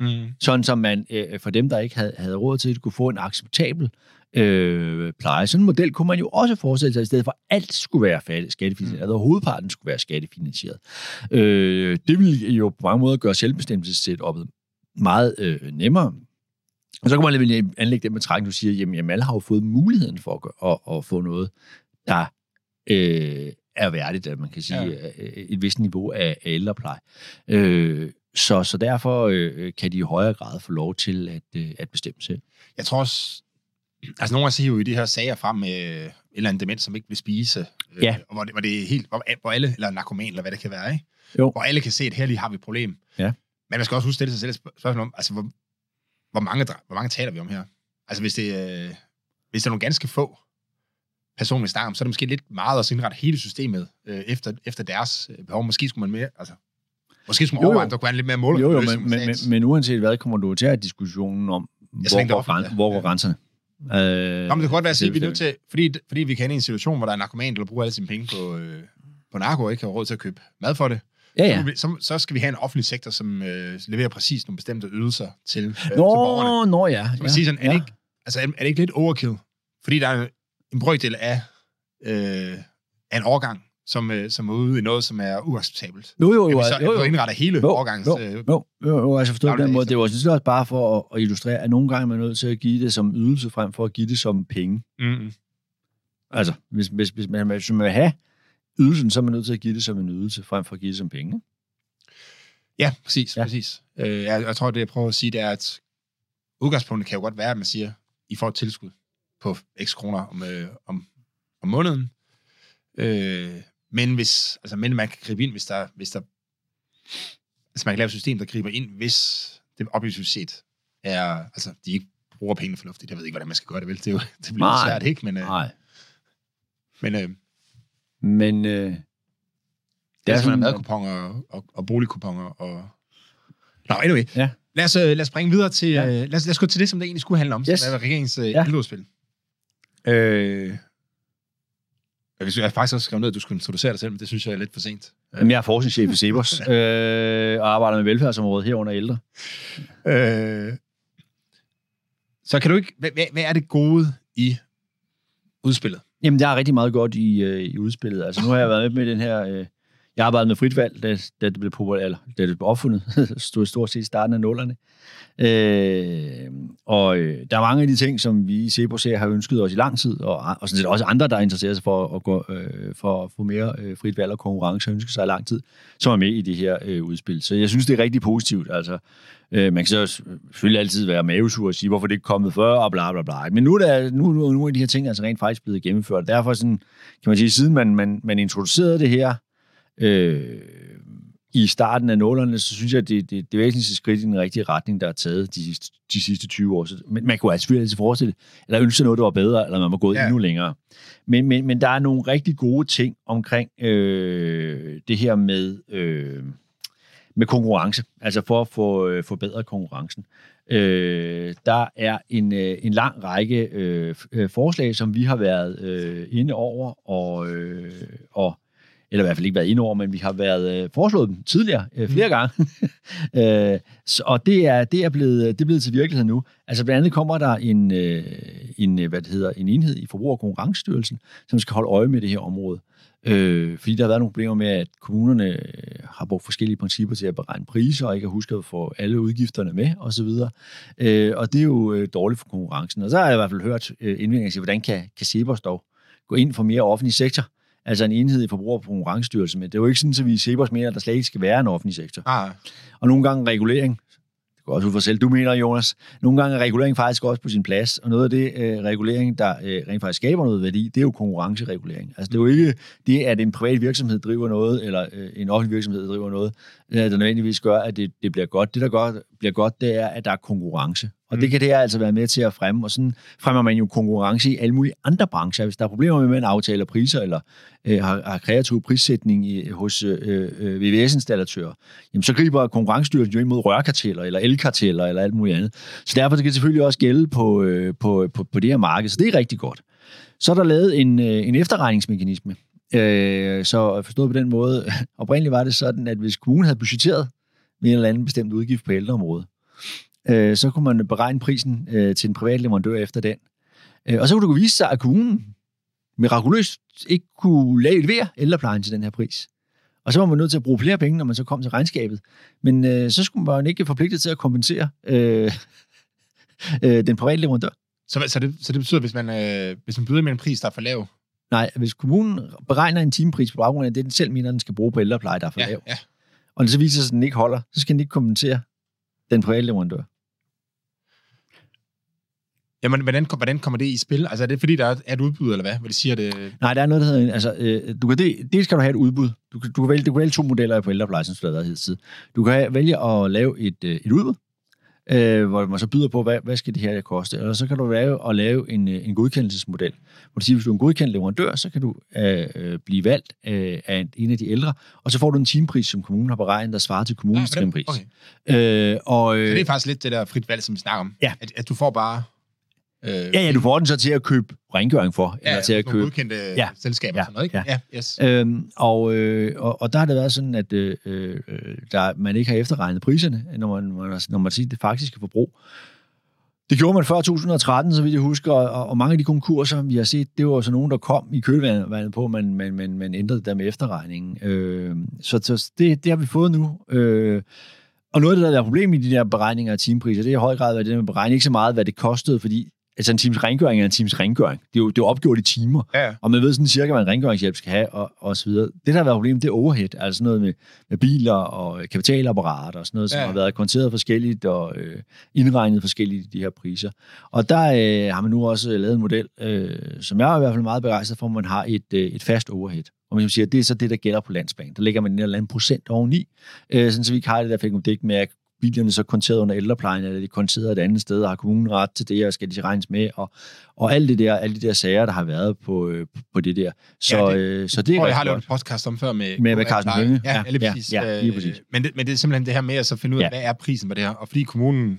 Mm. sådan som man øh, for dem, der ikke havde, havde råd til det, kunne få en acceptabel øh, pleje. Sådan en model kunne man jo også forestille sig, i stedet for at alt skulle være skattefinansieret, mm. eller hovedparten skulle være skattefinansieret. Øh, det ville jo på mange måder gøre selvbestemmelsessetupet meget øh, nemmere. Og så kan man alligevel anlægge den betragtning, du siger, jamen, jamen alle har jo fået muligheden for at, at, at få noget, der øh, er værdigt, at man kan sige, Ja. ja. et vist niveau af, af ældrepleje. Øh, så, så derfor øh, kan de i højere grad få lov til at, øh, at bestemme selv. Jeg tror også, altså nogle gange siger jo i de her sager frem med en eller anden demens, som ikke vil spise, øh, Ja. og hvor det, hvor det er helt, hvor, hvor alle, eller narkoman, eller hvad det kan være, ikke? Jo. hvor alle kan se, at her lige har vi et problem. Ja. Men man skal også huske stille sig selv spørgsmål om, altså hvor, hvor, mange, hvor mange taler vi om her? Altså hvis det, øh, hvis der er nogle ganske få personer, vi snakker om, så er det måske lidt meget at indrette hele systemet øh, efter, efter deres øh, behov. Måske skulle man mere, altså, måske skulle man overveje, om der kunne være en lidt mere mål. Jo, jo, men, men, men, men uanset hvad, kommer du til at diskussionen om, hvor, det går, græn, ja. hvor går grænserne. Øh, Nå, men det kan godt være at sige, at vi er det- nødt til, fordi, fordi vi kan i en situation, hvor der er narkoman, der bruger alle sine penge på, øh, på narko, og ikke har råd til at købe mad for det. Ja, Så, ja. vi- så, så skal vi have en offentlig sektor, som øh, leverer præcis nogle bestemte ydelser til, øh, til borgerne. Nå, nå ja. Så man siger sådan, er, det ikke, altså, er, er det ikke lidt overkill? Fordi der er en brøkdel af, øh, af en overgang, som, øh, som er ude i noget, som er uacceptabelt. Jo, jo, jo. vi så, jo, jo. så indrette hele Jo, overgangens... jo, Øh, Jo, jo, jo altså forstået på den måde. Det var sådan også bare for at, at illustrere, at nogle gange er man nødt til at give det som ydelse, frem for at give det som penge. mm, Altså, hvis, hvis, hvis, man, hvis man vil have ydelsen, så er man nødt til at give det som en ydelse, frem for at give det som penge. ja, præcis. Ja. Præcis. Øh, jeg, jeg tror, det jeg prøver at sige, det er, at udgangspunktet kan jo godt være, at man siger, I får et tilskud på x kroner om, øh, om, om måneden. Øh, men hvis, altså, men man kan gribe ind, hvis der, hvis der altså man kan lave et system, der griber ind, hvis det objektivt set er, altså de ikke bruger pengene fornuftigt. Jeg ved ikke, hvordan man skal gøre det vel. Det, er jo, det bliver Nej. svært, ikke? Men, øh, Nej. men øh, Men øh, det er sådan sådan, madkuponer og, og, og boligkuponer og... Nå, anyway. Ja. Lad os, øh, lad os springe videre til... Ja. Øh, lad, os, lad os gå til det, som det egentlig skulle handle om, Yes. som er regeringens øh, Ja. ældreudspil. Øh, jeg har faktisk også skrevet ned, at du skulle introducere dig selv, men det synes jeg er lidt for sent. Jamen, jeg er forskningschef i Sebers, øh, og arbejder med velfærdsområdet herunder ældre. Øh, så kan du ikke... Hvad, hvad er det gode i udspillet? Jamen, der er rigtig meget godt i, øh, i udspillet. Altså, nu har jeg været med i den her... Øh, jeg arbejdede med frit valg, da, da det blev populært, eller da det blev opfundet. stod stort set i starten af nullerne. Øh, og øh, der er mange af de ting, som vi i Sebo ser har ønsket os i lang tid, og, og sådan set også andre, der interesserer sig for at, gå, øh, for at få mere øh, frit valg og konkurrence, har ønsket sig i lang tid, som er med i det her øh, udspil. Så jeg synes, det er rigtig positivt. Altså, øh, man kan så selvfølgelig altid være mavesur og sige, hvorfor det ikke er kommet før, og bla bla bla. Men nu er, der, nu, nu, nu er de her ting altså rent faktisk blevet gennemført. Derfor sådan, kan man sige, siden man, man, man introducerede det her, øh, i starten af nålerne, så synes jeg, at det, det, det væsentligste skridt i den rigtige retning, der er taget de, sidste- de sidste 20 år. Så, men man kunne altså selvfølgelig altid forestille, eller ønske sig noget, der var bedre, eller man var gået ja. Endnu længere. Men, men, men der er nogle rigtig gode ting omkring øh, det her med, øh, med konkurrence, altså for at få øh, forbedret konkurrencen. Øh, der er en, øh, en lang række øh, øh, forslag, som vi har været øh, inde over, og, øh, og eller i hvert fald ikke været inde over, men vi har været øh, foreslået dem tidligere, øh, flere gange. øh, så, og det er, det, er blevet, det er blevet til virkelighed nu. Altså blandt andet kommer der en, øh, en, øh, hvad det hedder, en enhed i Forbruger- og Konkurrencestyrelsen, som skal holde øje med det her område. Øh, fordi der har været nogle problemer med, at kommunerne øh, har brugt forskellige principper til at beregne priser, og ikke har husket at få alle udgifterne med, osv. Øh, og det er jo øh, dårligt for konkurrencen. Og så har jeg i hvert fald hørt øh, indvendinger til, hvordan kan, kan Cepos dog gå ind for mere offentlig sektor? Altså en enhed i Forbruger- og Konkurrencestyrelsen. Men det er jo ikke sådan, at vi i Cepos mener, at der slet ikke skal være en offentlig sektor. Ah, Og nogle gange regulering, det går også ud for selv, du mener, Jonas, nogle gange er regulering faktisk også på sin plads, og noget af det øh, regulering, der øh, rent faktisk skaber noget værdi, det er jo konkurrenceregulering. Altså det er jo ikke det, at en privat virksomhed driver noget, eller øh, en offentlig virksomhed driver noget, der nødvendigvis gør, at det, det bliver godt. Det, der gør, bliver godt, det er, at der er konkurrence. Og mm. det kan det her altså være med til at fremme, og sådan fremmer man jo konkurrence i alle mulige andre brancher. Hvis der er problemer med, at man aftaler priser, eller øh, har, har kreativ prissætning i, hos øh, øh, VVS-installatører, jamen så griber konkurrencestyrelsen jo ind mod rørkarteller, eller elkarteller, eller alt muligt andet. Så derfor skal det selvfølgelig også gælde på, øh, på, på, på det her marked, så det er rigtig godt. Så er der lavet en, øh, en efterregningsmekanisme. Øh, så forstået på den måde, oprindeligt var det sådan, at hvis kommunen havde budgetteret med en eller anden bestemt udgift på ældreområdet, øh, så kunne man beregne prisen øh, til en privat leverandør efter den. Øh, og så kunne det vise sig, at kommunen mirakuløst ikke kunne levere ældreplejen til den her pris. Og så var man nødt til at bruge flere penge, når man så kom til regnskabet. Men øh, så skulle man ikke forpligtet til at kompensere øh, øh, den private leverandør. Så, så, det, så det betyder, at hvis man, øh, hvis man byder med en pris, der er for lav? Nej, hvis kommunen beregner en timepris på baggrund af det, den selv mener, den skal bruge på ældrepleje, der er for Ja, lav, ja. og det så viser sig, at den ikke holder, så skal den ikke kompensere den private leverandør. Jamen, hvordan, hvordan kommer det i spil? Altså, er det fordi, der er et udbud, eller hvad? Hvad de siger det? Nej, der er noget, der hedder... Altså, øh, du kan det, dels skal du have et udbud. Du kan, du kan, vælge, du kan vælge to modeller på ældrepleje, som det har været tid. Du kan have, vælge at lave et, øh, et udbud, øh, hvor man så byder på, hvad, hvad skal det her koste. Eller så kan du lave, at lave en, øh, en godkendelsesmodel. Hvor du siger, hvis du er en godkendt leverandør, så kan du øh, øh, blive valgt øh, af en af de ældre, og så får du en timepris, som kommunen har beregnet, der svarer til kommunens på den- timpris. okay. Øh, og, øh, Så det er faktisk lidt det der frit valg, som vi snakker om. Ja. At, at du får bare... Øh, ja, ja, du får den så til at købe rengøring for, ja, eller til at købe godkendte Ja. selskaber Ja. og sådan noget, ikke? Ja. ja yes. Øhm, og, øh, og, og der har det været sådan, at øh, øh, der, man ikke har efterregnet priserne, når man, når man, når man siger det faktiske forbrug. Det gjorde man før 2013, så vidt jeg husker, og, og mange af de konkurser, vi har set, det var så nogen, der kom i kølvandet på, man, man, man, man ændrede det der med efterregningen. Øh, så så det, det har vi fået nu. Øh, og noget af det, der er problemet i de der beregninger af timepriser, det er i høj grad været det med beregning, ikke så meget, hvad det kostede, fordi altså en times rengøring er en times rengøring. Det er jo, det er jo opgjort i timer. Ja. Og man ved sådan cirka, hvad en rengøringshjælp skal have, og, og så videre. Det, der har været problemet, det er overhead. Altså noget med, med biler og kapitalapparater og sådan noget, som Ja. har været konteret forskelligt og øh, indregnet forskelligt i de her priser. Og der øh, har man nu også lavet en model, øh, som jeg er i hvert fald meget begejstret for, hvor man har et, øh, et fast overhead. Og man siger, det er så det, der gælder på landsbanen. Der ligger man en eller anden procent oveni, øh, sådan så vi ikke har det der fik med, at bilerne så konteret under ældreplejen, eller de er konteret et andet sted, og har kommunen ret til det, og skal de regnes med, og, og alt det der, alle de der sager, der har været på, øh, på det der. Så, Ja, ja, det- øh, så det er Og jeg har lavet en podcast om før med... Med- med Carsten Hønge. Ja, Ja, ja, lige ja, præcis. ja, lige Øh, præcis. Men, det, men det er simpelthen det her med at så finde ud af, Ja. hvad er prisen på det her? Og fordi kommunen...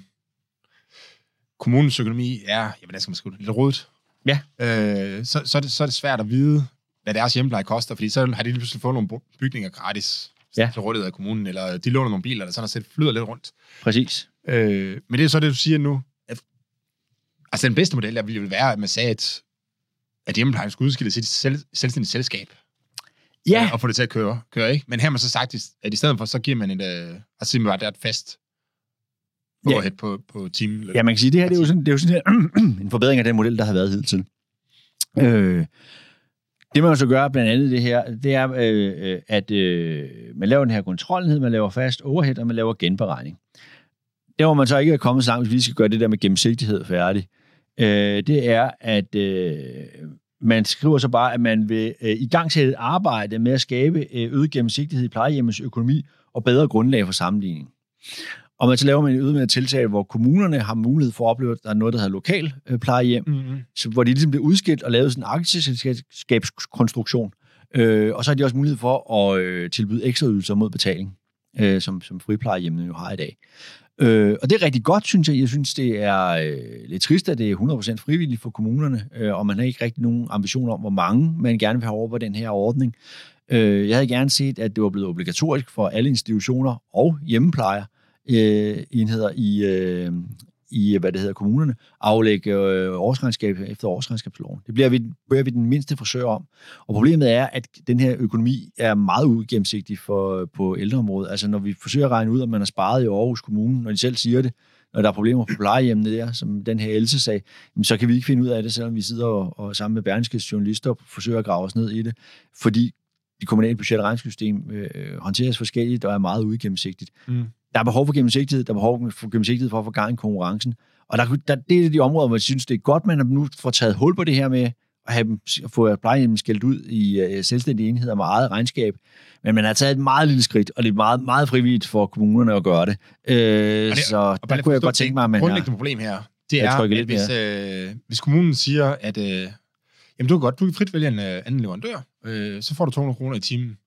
Kommunens økonomi er, jamen, hvordan skal man det, lidt rodet. Ja. Øh, så, så, er det, så er det svært at vide, hvad deres hjemmepleje koster, fordi så har de lige pludselig fået nogle bygninger gratis Ja. til rådighed af kommunen, eller de låner nogle biler, eller sådan, så det flyder lidt rundt. Præcis. Øh, men det er så det, du siger nu. At, altså, den bedste model der ville jo være, at man sagde, at, at hjemmeplejen skulle udskilles i et selv, selvstændigt selskab. Ja, og få det til at køre, køre ikke? Men her har man så sagt, at i stedet for, så giver man et, øh, altså simpelthen bare, der er et fast Ja. overhead på, på timen. Ja, man kan sige, det her det er jo sådan, det er jo sådan her, en forbedring af den model, der har været hidtil. Øh, det man så gør blandt andet det her, det er, øh, øh, at øh, man laver den her kontrollenhed, man laver fast overhead, og man laver genberegning. Der hvor man så ikke er kommet så langt, hvis vi skal gøre det der med gennemsigtighed færdig, øh, det er, at øh, man skriver så bare, at man vil øh, i gang sætte et arbejde med at skabe øh, øget gennemsigtighed i plejehjemmets økonomi og bedre grundlag for sammenligning. Og man så laver man et yderligere tiltag, hvor kommunerne har mulighed for at opleve, at der er noget, der hedder lokal øh, plejehjem, Mm-hmm. så, hvor de ligesom bliver udskilt og lavet sådan en aktieselskabskonstruktion. Øh, og så har de også mulighed for at øh, tilbyde ekstra ydelser mod betaling, øh, som, som friplejehjemmene jo har i dag. Øh, og det er rigtig godt, synes jeg. Jeg synes, det er øh, lidt trist, at det er 100% frivilligt for kommunerne, øh, og man har ikke rigtig nogen ambition om, hvor mange man gerne vil have over på den her ordning. Øh, jeg havde gerne set, at det var blevet obligatorisk for alle institutioner og hjemmeplejer øh, enheder i, øh, i, hvad det hedder, kommunerne, aflægge øh, årsregnskab efter årsregnskabsloven. Det bliver vi, bliver vi den mindste forsøger om. Og problemet er, at den her økonomi er meget ugennemsigtig for, på ældreområdet. Altså når vi forsøger at regne ud, om man har sparet i Aarhus Kommune, når de selv siger det, når der er problemer på plejehjemmene der, som den her Else sag, så kan vi ikke finde ud af det, selvom vi sidder og, og sammen med Berlingskes journalister forsøger at grave os ned i det. Fordi det kommunale budget- og regnsystem øh, håndteres forskelligt og er meget uigennemsigtigt. Mm. Der er behov for gennemsigtighed, der er behov for gennemsigtighed for at få gang i konkurrencen. Og der, der, det er de områder, hvor jeg synes, det er godt, man nu får taget hul på det her med at have dem, at få plejehjemmet skældt ud i uh, selvstændige enheder med eget regnskab. Men man har taget et meget lille skridt, og det er meget, meget frivilligt for kommunerne at gøre det. Øh, det- så Og der kunne jeg godt tænke mig, at man grundlæggende problem her, det er, at hvis, øh, hvis kommunen siger, at øh, jamen, du kan godt, du kan frit vælge en øh, anden leverandør, øh, så får du 200 kroner i timen.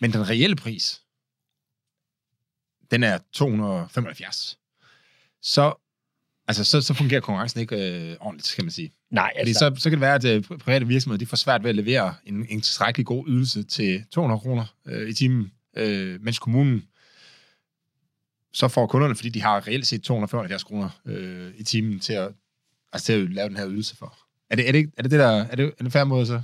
Men den reelle pris, den er 275. Så, altså, så, så fungerer konkurrencen ikke øh, ordentligt, skal man sige. Nej, Fordi altså, så, så kan det være, at øh, private virksomheder de får svært ved at levere en, en tilstrækkelig god ydelse til 200 kroner øh, i timen, øh, mens kommunen så får kunderne, fordi de har reelt set 275 kroner øh, i timen til at, altså til at lave den her ydelse for. Er det, er det, er det, det der, er det, en fair måde så?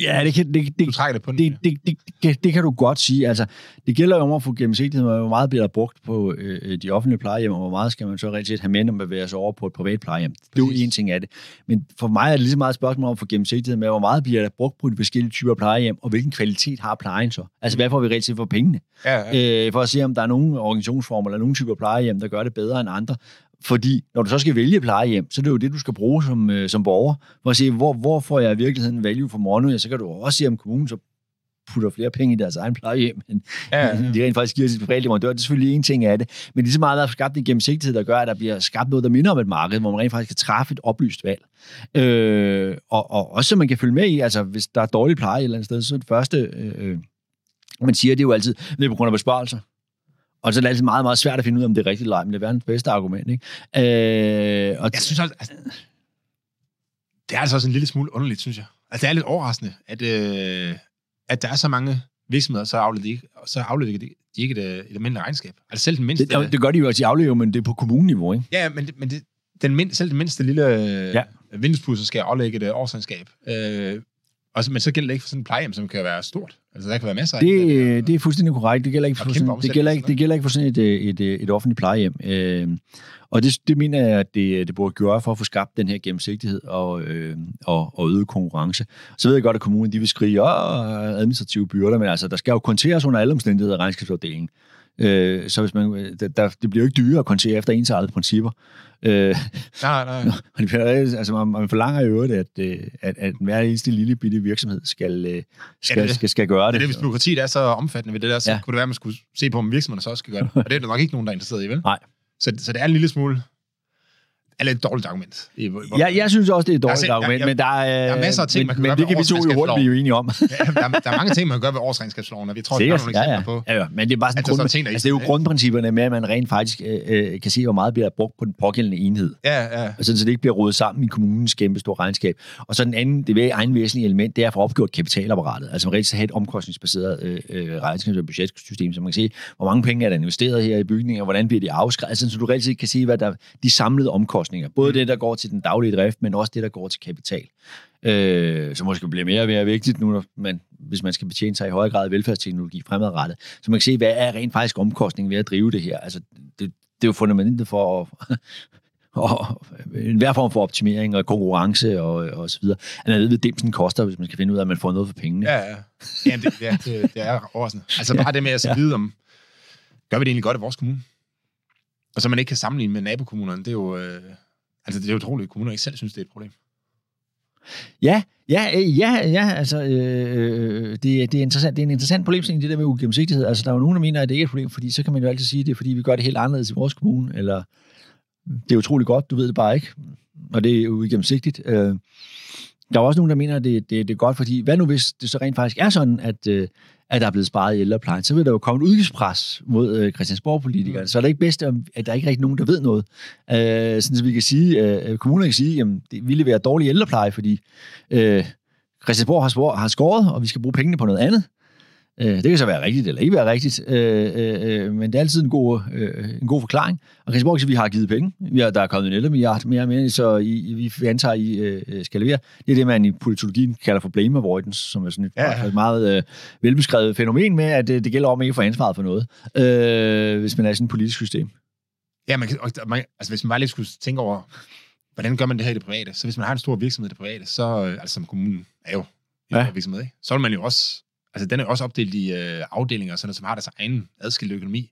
ja, det kan, det, det, Du trækker det på den. det, det, det, det, det kan du godt sige. Altså, det gælder jo om at få gennemsigtighed, med, hvor meget bliver der brugt på øh, de offentlige plejehjem, og hvor meget skal man så rigtig set have med, når man bevæger sig over på et privat plejehjem. Det er jo Præcis. en ting af det. Men for mig er det lige så meget et spørgsmål om at få gennemsigtighed med, hvor meget bliver der brugt på de forskellige typer plejehjem, og hvilken kvalitet har plejen så? Altså, hvad får vi rigtig set for pengene? Ja, ja. øh, for at se, om der er nogle organisationsformer eller nogle typer plejehjem, der gør det bedre end andre. Fordi når du så skal vælge plejehjem, så er det jo det, du skal bruge som, øh, som borger, for at se, hvor, hvor får jeg i virkeligheden value for ja, så kan du også se, om kommunen så putter flere penge i deres egen plejehjem, end ja, ja. de rent faktisk giver til private leverandører. Det er selvfølgelig en ting af det. Men lige så meget, der er skabt en gennemsigtighed, der gør, at der bliver skabt noget, der minder om et marked, hvor man rent faktisk kan træffe et oplyst valg. Øh, og, og også så man kan følge med i, altså hvis der er dårlig pleje et eller andet sted, så er det første, øh, man siger, det er jo altid, det er på grund af besparelser. Og så er det altid meget, meget svært at finde ud af, om det er rigtigt eller men det er verdens bedste argument. Ikke? Øh, og Jeg synes også, altså, det er altså også en lille smule underligt, synes jeg. Altså, det er lidt overraskende, at, øh, at der er så mange virksomheder, så afleverer de ikke, så afleverer de, de ikke et, øh, et almindeligt regnskab. Altså selv den mindste... det, det, gør de jo også i aflever, men det er på kommuneniveau. Ikke? Ja, men, det, men det, den mind, selv den mindste lille øh, Ja. ja. vinduespudser skal aflægge et øh, årsregnskab. Øh, og, så- men så gælder det ikke for sådan en plejehjem, som kan være stort. Altså, der kan være masser af... Det, det er fuldstændig korrekt. Det gælder ikke for, sådan, det gælder ikke, det gælder ikke for sådan et, øh, et, et, et offentligt plejehjem. Øh, og det, det mener jeg, at det, det burde gøre for at få skabt den her gennemsigtighed og, øh, og, og øget konkurrence. Så ved jeg godt, at kommunen de vil skrige "Åh, administrative byrder, men altså, der skal jo konteres under alle omstændigheder af regnskabsafdelingen. Øh, så hvis man, der, der, det bliver jo ikke dyrere at kontere efter ensartede principper. Øh, Nej, nej. og det bliver, altså, man, man forlanger i øvrigt, at, øh, at, at hver eneste lille bitte virksomhed skal, øh, skal, Ja, det- skal, skal gøre Det det. det, hvis byråkratiet er så omfattende ved det der, så ja. kunne det være, at man skulle se på, om virksomhederne så også skal gøre det. Og det er der nok ikke nogen, der er interesseret i, vel? Nej. Så, så det er en lille smule... Eller et dårligt argument. Ja, jeg synes også, det er et dårligt set- argument, jeg- jeg- men der er, der er masser af ting, men, man kan men gøre det kan vi to jo hurtigt blive enige om. Ja, der, er- der er mange ting, man kan gøre ved årsregnskabsloven, og vi tror, at der er nogle ja, ja. på. ja, ja. Men det er bare sådan, Altså, grund, ting, der altså, det er jo grundprincipperne med, at man rent faktisk øh, øh, kan se, hvor meget bliver brugt på den pågældende enhed. Ja, ja. Og sådan, så det ikke bliver rodet sammen i kommunens kæmpe store regnskab. Og så den anden, det ved egen væsentlige element, det er at få opgjort kapitalapparatet. Altså man rigtig skal have et omkostningsbaseret øh, øh, regnskabs- og budgetsystem, så man kan se, hvor mange penge er der investeret her i bygninger, hvordan bliver de afskrevet, altså, så du rigtig kan se, hvad der de samlede omkostninger. Både Mm. det, der går til den daglige drift, men også det, der går til kapital. Øh, som måske bliver mere og mere vigtigt nu, man, hvis man skal betjene sig i højere grad af velfærdsteknologi fremadrettet. Så man kan se, hvad er rent faktisk omkostningen ved at drive det her. Altså, det, det er jo fundamentet for at, og enhver form for optimering og konkurrence og, og så videre. Man ved, hvad dimsen koster, hvis man skal finde ud af, at man får noget for pengene. Ja, ja. Jamen, det, ja, det, det er overraskende. Altså bare det med at så Ja. vide om, gør vi det egentlig godt i vores kommune? Og så man ikke kan sammenligne med nabokommunerne, det er jo, øh, altså det er jo utroligt, at kommuner ikke selv synes, det er et problem. Ja, ja, øh, ja, ja altså, øh, øh, øh det, det, er interessant, det er en interessant problemstilling, det der med ugennemsigtighed. Altså, der er jo nogen, der mener, at det ikke er et problem, fordi så kan man jo altid sige, at det er, fordi vi gør det helt anderledes i vores kommune, eller det er utroligt godt, du ved det bare ikke, og det er jo ugennemsigtigt. Øh, der er også nogen, der mener, at det, det, det er godt, fordi hvad nu hvis det så rent faktisk er sådan, at, øh, at der er blevet sparet i ældreplejen, så vil der jo komme et udgiftspres mod øh, Christiansborg-politikere. Så er det ikke bedst, at der ikke er rigtig nogen, der ved noget. Øh, sådan, så vi kan sige, øh, kommunerne kan sige, at vi leverer dårlig ældrepleje, fordi øh, Christiansborg har, spor, har skåret, og vi skal bruge pengene på noget andet. Øh, det kan så være rigtigt eller ikke være rigtigt, øh, øh, øh, men det er altid en god, øh, en god forklaring. Og Christiansborg kan sige, at vi har givet penge. Vi har, der er kommet en 11 milliard mere og mere, så I, vi antager, at I øh, skal levere. Det er det, man i politologien kalder for blame avoidance, som er sådan et, Ja, ja. ja. et meget øh, velbeskrevet fænomen med, at det, det gælder om ikke at få ansvaret for noget, øh, hvis man er i sådan et politisk system. Ja, man kan, man, altså hvis man bare lige skulle tænke over, hvordan gør man det her i det private? Så hvis man har en stor virksomhed i det private, så, altså som kommunen er jo en ja. virksomhed, ikke? så vil man jo også, altså den er også opdelt i øh, afdelinger, sådan, som har deres egen adskilte økonomi,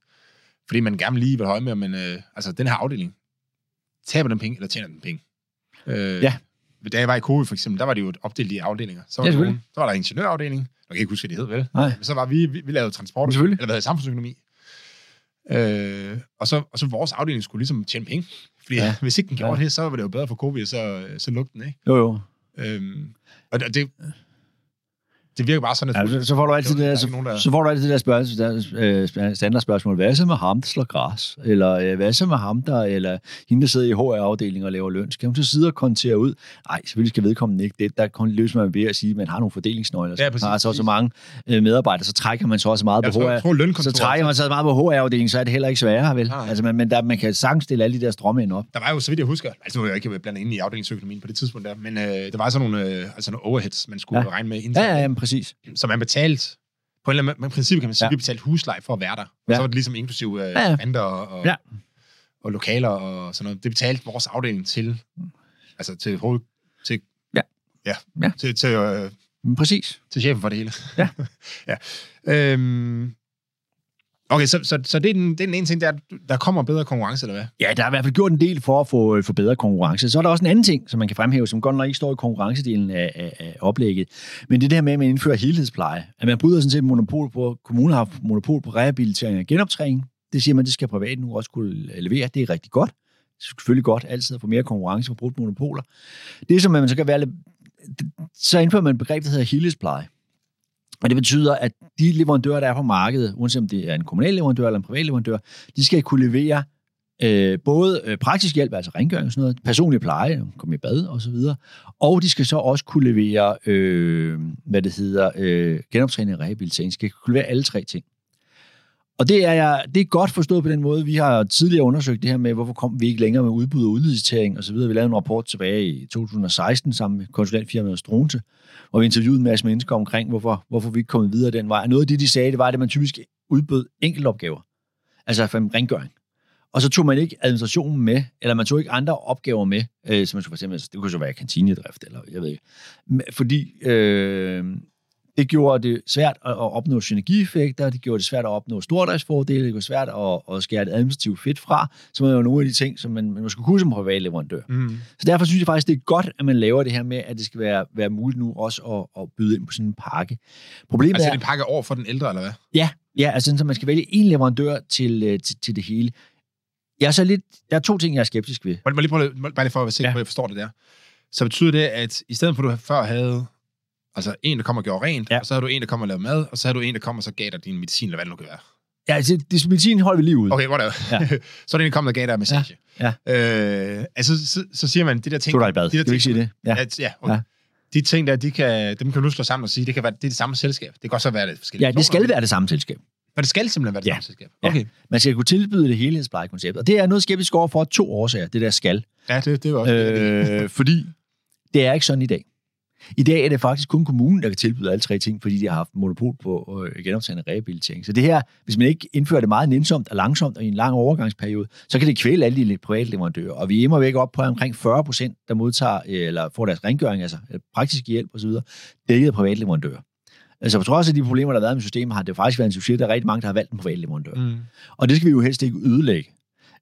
fordi man gerne lige vil holde med, men øh, altså den her afdeling, taber den penge, eller tjener den penge? Øh, Ja. Da jeg var i COVID for eksempel, der var det jo opdelt i afdelinger. Så var, Ja, nogen, så var der ingeniørafdeling, jeg kan ikke huske, hvad det hed, vel? Nej. Men så var vi, vi, vi lavede transport, eller hvad hedder samfundsøkonomi. Øh, og, så, og så vores afdeling skulle ligesom tjene penge. Fordi Ja. hvis ikke den gjorde Ja. ja. det, så var det jo bedre for covid, så, så lugte den, ikke? Jo, jo. Øhm, og det, det, det virker bare sådan, at... Ja, så, så får du altid det der der, er så, nogen, der- så får du altid det der, spørgsmål, der øh, standardspørgsmål. Hvad så med ham, der slår græs? Eller øh, hvad så med ham, der, eller hende, der sidder i HR-afdelingen og laver løn? Skal hun så sidde og kontere ud? Nej, selvfølgelig skal vedkommende ikke det. Der kun løser man ved at sige, at man har nogle fordelingsnøgler. Ja, Ja, præcis, så har så, så mange øh, medarbejdere, så trækker man så også meget Jeg på HR. jeg tror Så lønkontoret... trækker man så meget på HR-afdelingen, så er det heller ikke sværere, vel? Nej. Altså, men, men der, man kan sagtens stille alle de der strømme ind op. Der var jo, så vidt jeg husker, altså nu er jeg ikke blandet inde i afdelingsøkonomien på det tidspunkt der, men øh, der var sådan nogle, øh, altså nogle overheads, man skulle ja. Ja. regne med Ja, internt, ja, ja, præcis. Så man betalte, på en eller anden måde, i princippet kan man sige, ja. Vi betalte husleje for at være der. Og Ja. så var det ligesom inklusiv øh, Ja, ja. renter og, og, Ja. og lokaler og sådan noget. Det betalte vores afdeling til, altså til hoved, til, Ja. ja, Ja. til, til, øh, præcis. til chefen for det hele. Ja. ja. Øhm, okay, så, så, så det, er den, det er den ene ting, der, der kommer bedre konkurrence, eller hvad? Ja, der er i hvert fald gjort en del for at få, øh, for bedre konkurrence. Så er der også en anden ting, som man kan fremhæve, som godt nok ikke står i konkurrencedelen af, af, af oplægget. Men det er det her med, at man indfører helhedspleje. At man bryder sådan set monopol på, kommunen har monopol på rehabilitering og genoptræning. Det siger man, det skal privat nu også kunne levere. Det er rigtig godt. Det er selvfølgelig godt altid at få mere konkurrence for brudt monopoler. Det, som man så kan være lidt, så indfører man et begreb, der hedder helhedspleje. Og det betyder, at de leverandører, der er på markedet, uanset om det er en kommunal leverandør eller en privat leverandør, de skal kunne levere øh, både øh, praktisk hjælp, altså rengøring og sådan noget, personlig pleje, komme i bad og så videre, og de skal så også kunne levere, øh, hvad det hedder, øh, genoptræning og rehabilitering. De skal kunne levere alle tre ting. Og det er, jeg, det er godt forstået på den måde. Vi har tidligere undersøgt det her med, hvorfor kom vi ikke længere med udbud og udlicitering osv. Vi lavede en rapport tilbage i 2016 sammen med konsulentfirmaet Stronte, hvor vi interviewede en masse mennesker omkring, hvorfor, hvorfor vi ikke kom videre den vej. Og noget af det, de sagde, det var, at man typisk udbød enkeltopgaver. Altså for en rengøring. Og så tog man ikke administrationen med, eller man tog ikke andre opgaver med, øh, som man skulle for eksempel, det kunne så være kantinedrift, eller jeg ved ikke. Men- Fordi øh, det gjorde det svært at, opnå synergieffekter, det gjorde det svært at opnå stordriftsfordele, det gjorde det svært at, at skære det administrativt fedt fra, som er jo nogle af de ting, som man, man skulle kunne som privat leverandør. Mm. Så derfor synes jeg faktisk, det er godt, at man laver det her med, at det skal være, være muligt nu også at, at byde ind på sådan en pakke. Problemet Altså, er, det pakker over for den ældre, eller hvad? Ja, ja altså så man skal vælge en leverandør til, øh, til, til det hele. Jeg er så lidt, der er to ting, jeg er skeptisk ved. Må jeg lige prøve, må- bare lige for at være sikker Ja. jeg forstår det der. Så betyder det, at i stedet for, at du før havde altså en, der kommer og gjorde rent, Ja. og så havde du en, der kommer og lavede mad, og så havde du en, der kommer og så gav dig din medicin, eller hvad det nu kan være. Ja, altså, det medicin holder vi lige ud. Okay, whatever. Ja. så er det en, der kommer og gav dig en massage. Ja, Øh, altså, så, så, siger man, de der ting... Tog dig i bad. De der ikke sige det? Ja. Ja, ja, okay. Ja. De ting der, de kan, dem kan du slå sammen og sige, det kan være, det er det samme selskab. Det kan også være det forskellige. ja, det skal være det samme selskab. Men det skal simpelthen være det Ja. samme selskab. Ja. Okay. Man skal kunne tilbyde det helhedsplejekoncept. Og det er noget skeptisk over for to årsager, det der skal. Ja, det, det er også... Øh, Øh, fordi det er ikke sådan i dag. I dag er det faktisk kun kommunen, der kan tilbyde alle tre ting, fordi de har haft monopol på øh, genoptagende rehabilitering. Så det her, hvis man ikke indfører det meget nænsomt og langsomt og i en lang overgangsperiode, så kan det kvæle alle de private leverandører. Og vi er væk op på omkring 40 procent, der modtager øh, eller får deres rengøring, altså øh, praktisk hjælp osv., dækket af private leverandører. Altså på trods af de problemer, der har været med systemet, har det faktisk været en succes, der er rigtig mange, der har valgt en privat leverandør. mm. Og det skal vi jo helst ikke ødelægge.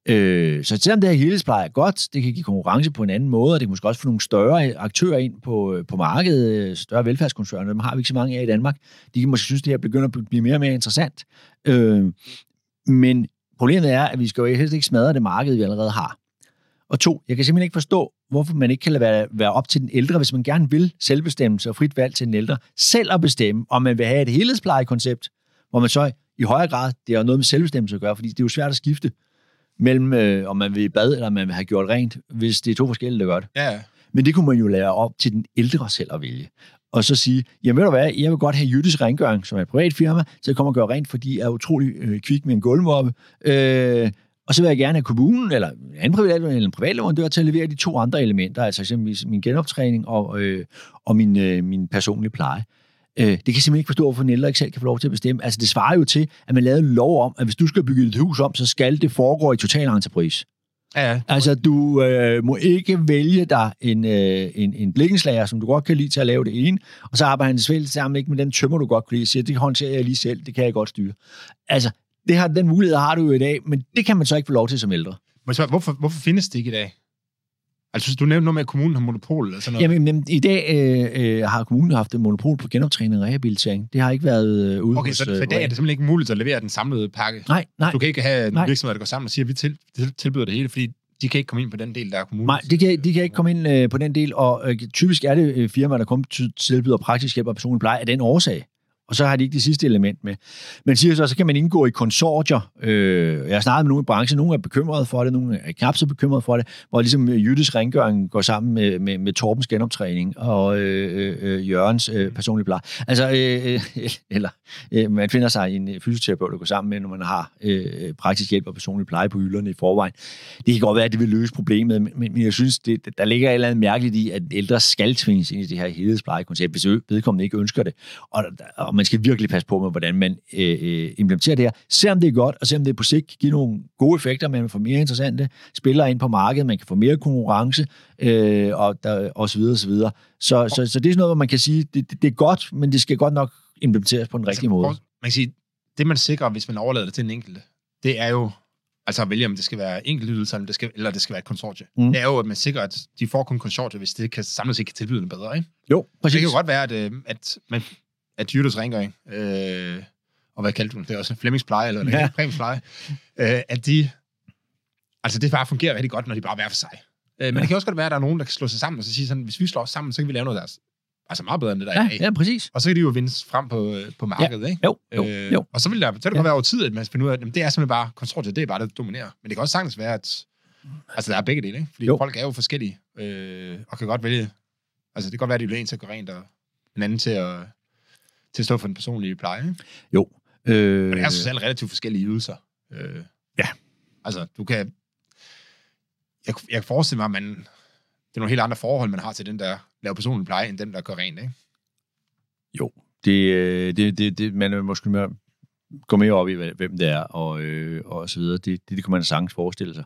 Øh, så selvom det her helhedspleje er godt, det kan give konkurrence på en anden måde, og det kan måske også få nogle større aktører ind på, øh, på markedet, øh, større velfærdskoncerner, dem har vi ikke så mange af i Danmark. De kan måske synes, det her begynder at blive mere og mere interessant. Øh, men problemet er, at vi skal jo helst ikke smadre det marked, vi allerede har. Og to, jeg kan simpelthen ikke forstå, hvorfor man ikke kan lade være, være op til den ældre, hvis man gerne vil selvbestemmelse og frit valg til den ældre, selv at bestemme, om man vil have et helhedsplejekoncept, hvor man så i højere grad, det har noget med selvbestemmelse at gøre, fordi det er jo svært at skifte mellem, øh, om man vil i bad, eller om man vil have gjort rent, hvis det er to forskellige, der gør det. Ja. Men det kunne man jo lære op til den ældre selv at vælge. Og så sige, jamen ved du hvad, jeg vil godt have Jyttes Rengøring, som er et privat firma, så jeg kommer og gøre rent, fordi de er utrolig øh, kvik med en gulvmoppe. Øh, og så vil jeg gerne have kommunen, eller en anden privat, eller en privat leverandør til at levere de to andre elementer, altså eksempelvis min genoptræning og, øh, og min, øh, min personlige pleje. Øh, det kan jeg simpelthen ikke forstå, hvorfor en ældre ikke selv kan få lov til at bestemme. Altså det svarer jo til, at man lavede en lov om, at hvis du skal bygge et hus om, så skal det foregå i total entreprise. ja, ja. Altså, du øh, må ikke vælge dig en, øh, en, en blikkenslager, som du godt kan lide til at lave det ene, og så arbejder han desværre sammen ikke med den tømmer, du godt kan lide, og siger, det håndterer jeg lige selv, det kan jeg godt styre. Altså, det har, den mulighed har du jo i dag, men det kan man så ikke få lov til som ældre. Men så, hvorfor, hvorfor findes det ikke i dag? Altså, du nævnte noget med, at kommunen har monopol eller sådan noget. Jamen, men, i dag øh, øh, har kommunen haft et monopol på genoptræning og rehabilitering. Det har ikke været øh, ude okay, hos... så øh, i dag er det simpelthen ikke muligt at levere den samlede pakke. Nej, nej. Du kan ikke have en Nej. virksomhed, der går sammen og siger, at vi til, til, tilbyder det hele, fordi de kan ikke komme ind på den del, der er kommunen. Nej, de kan, de kan ikke komme ind øh, på den del, og øh, typisk er det øh, firmaer, der til tilbyder praktisk hjælp og personlig pleje af den årsag. Og så har de ikke det sidste element med. Men siger så, så kan man indgå i konsortier. Øh, jeg har snakket med nogle i branchen, nogle er bekymrede for det, nogle er knap så bekymrede for det, hvor ligesom øh, Jyttes rengøring går sammen med, med, med Torbens genoptræning og øh, øh, øh Jørgens øh, personlige pleje. Altså, øh, øh, eller øh, man finder sig en øh, fysioterapeut, der går sammen med, når man har øh, praktisk hjælp og personlig pleje på hylderne i forvejen. Det kan godt være, at det vil løse problemet, men, men jeg synes, det, der ligger et eller andet mærkeligt i, at ældre skal tvinges ind i det her helhedsplejekoncept, hvis vedkommende ikke ønsker det. Og, og man skal virkelig passe på med, hvordan man øh, øh, implementerer det her. Selvom det er godt, og selvom det på sigt kan give nogle gode effekter, man får mere interessante spillere ind på markedet, man kan få mere konkurrence, øh, og, der, og så videre, og så videre. Så, så, så det er sådan noget, hvor man kan sige, det, det, det er godt, men det skal godt nok implementeres på den rigtige måde. Man kan sige, det man sikrer, hvis man overlader det til den enkelte, det er jo altså at vælge, om det skal være enkeltydelse, eller det skal, eller det skal være et konsortie. Mm. Det er jo, at man sikrer, at de får kun konsortie, hvis det kan samlet set kan tilbyde det bedre. Ikke? Jo, præcis. Det kan jo godt være, at, øh, at man at Jyttes rengøring, øh, og hvad kaldte du det? Det er også Flemmings pleje, eller ja. Flemmings pleje, øh, at de, altså det bare fungerer rigtig godt, når de bare er hver for sig. Øh, men ja. det kan også godt være, at der er nogen, der kan slå sig sammen og så sige sådan, hvis vi slår os sammen, så kan vi lave noget, der er altså meget bedre end det, der ja, er Ja, præcis. Og så kan de jo vinde frem på, øh, på markedet, ja. ikke? Jo, jo, øh, jo. Og så vil der, så det ja. være over tid, at man finder ud af, at det er simpelthen bare konsortiet, det er bare det, der dominerer. Men det kan også sagtens være, at altså, der er begge dele, ikke? Fordi jo. folk er jo forskellige, øh, og kan godt vælge, altså det kan godt være, at de vil en til at gå rent, og en anden til at, til at stå for den personlige pleje. Jo. Øh... Men det er socialt relativt forskellige ydelser. Øh... Ja. Altså, du kan... Jeg, jeg kan forestille mig, at man... Det er nogle helt andre forhold, man har til den, der laver personlig pleje, end dem, der går rent, ikke? Jo. Det, øh, det, det, det man er måske mere, gå mere op i, hvem det er, og, øh, og så videre. Det, det, det kan man sagtens forestille sig.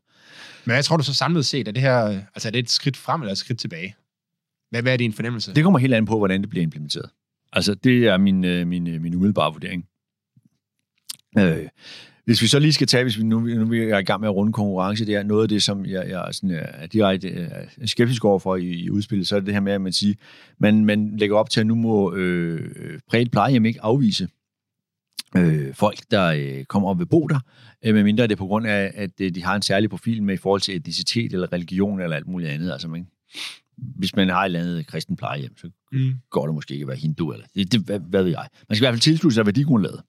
Men jeg tror du så samlet set, er det her altså er det et skridt frem eller et skridt tilbage? Hvad, hvad er din fornemmelse? Det kommer helt an på, hvordan det bliver implementeret. Altså, det er min, øh, min, øh, min umiddelbare vurdering. Øh, hvis vi så lige skal tage, hvis vi nu, nu er i gang med at runde konkurrence, det er noget af det, som jeg, jeg sådan, er direkte er skeptisk overfor i, i udspillet, så er det det her med, at man siger, man, man lægger op til, at nu må øh, præget plejehjem ikke afvise øh, folk, der øh, kommer op ved bo der, øh, medmindre det er på grund af, at øh, de har en særlig profil med i forhold til etnicitet eller religion eller alt muligt andet. Altså, man, hvis man har et eller andet kristen plejehjem, så mm. går det måske ikke at være hindu, eller det, det, hvad, hvad ved jeg. Man skal i hvert fald tilslutte sig værdigrundlaget.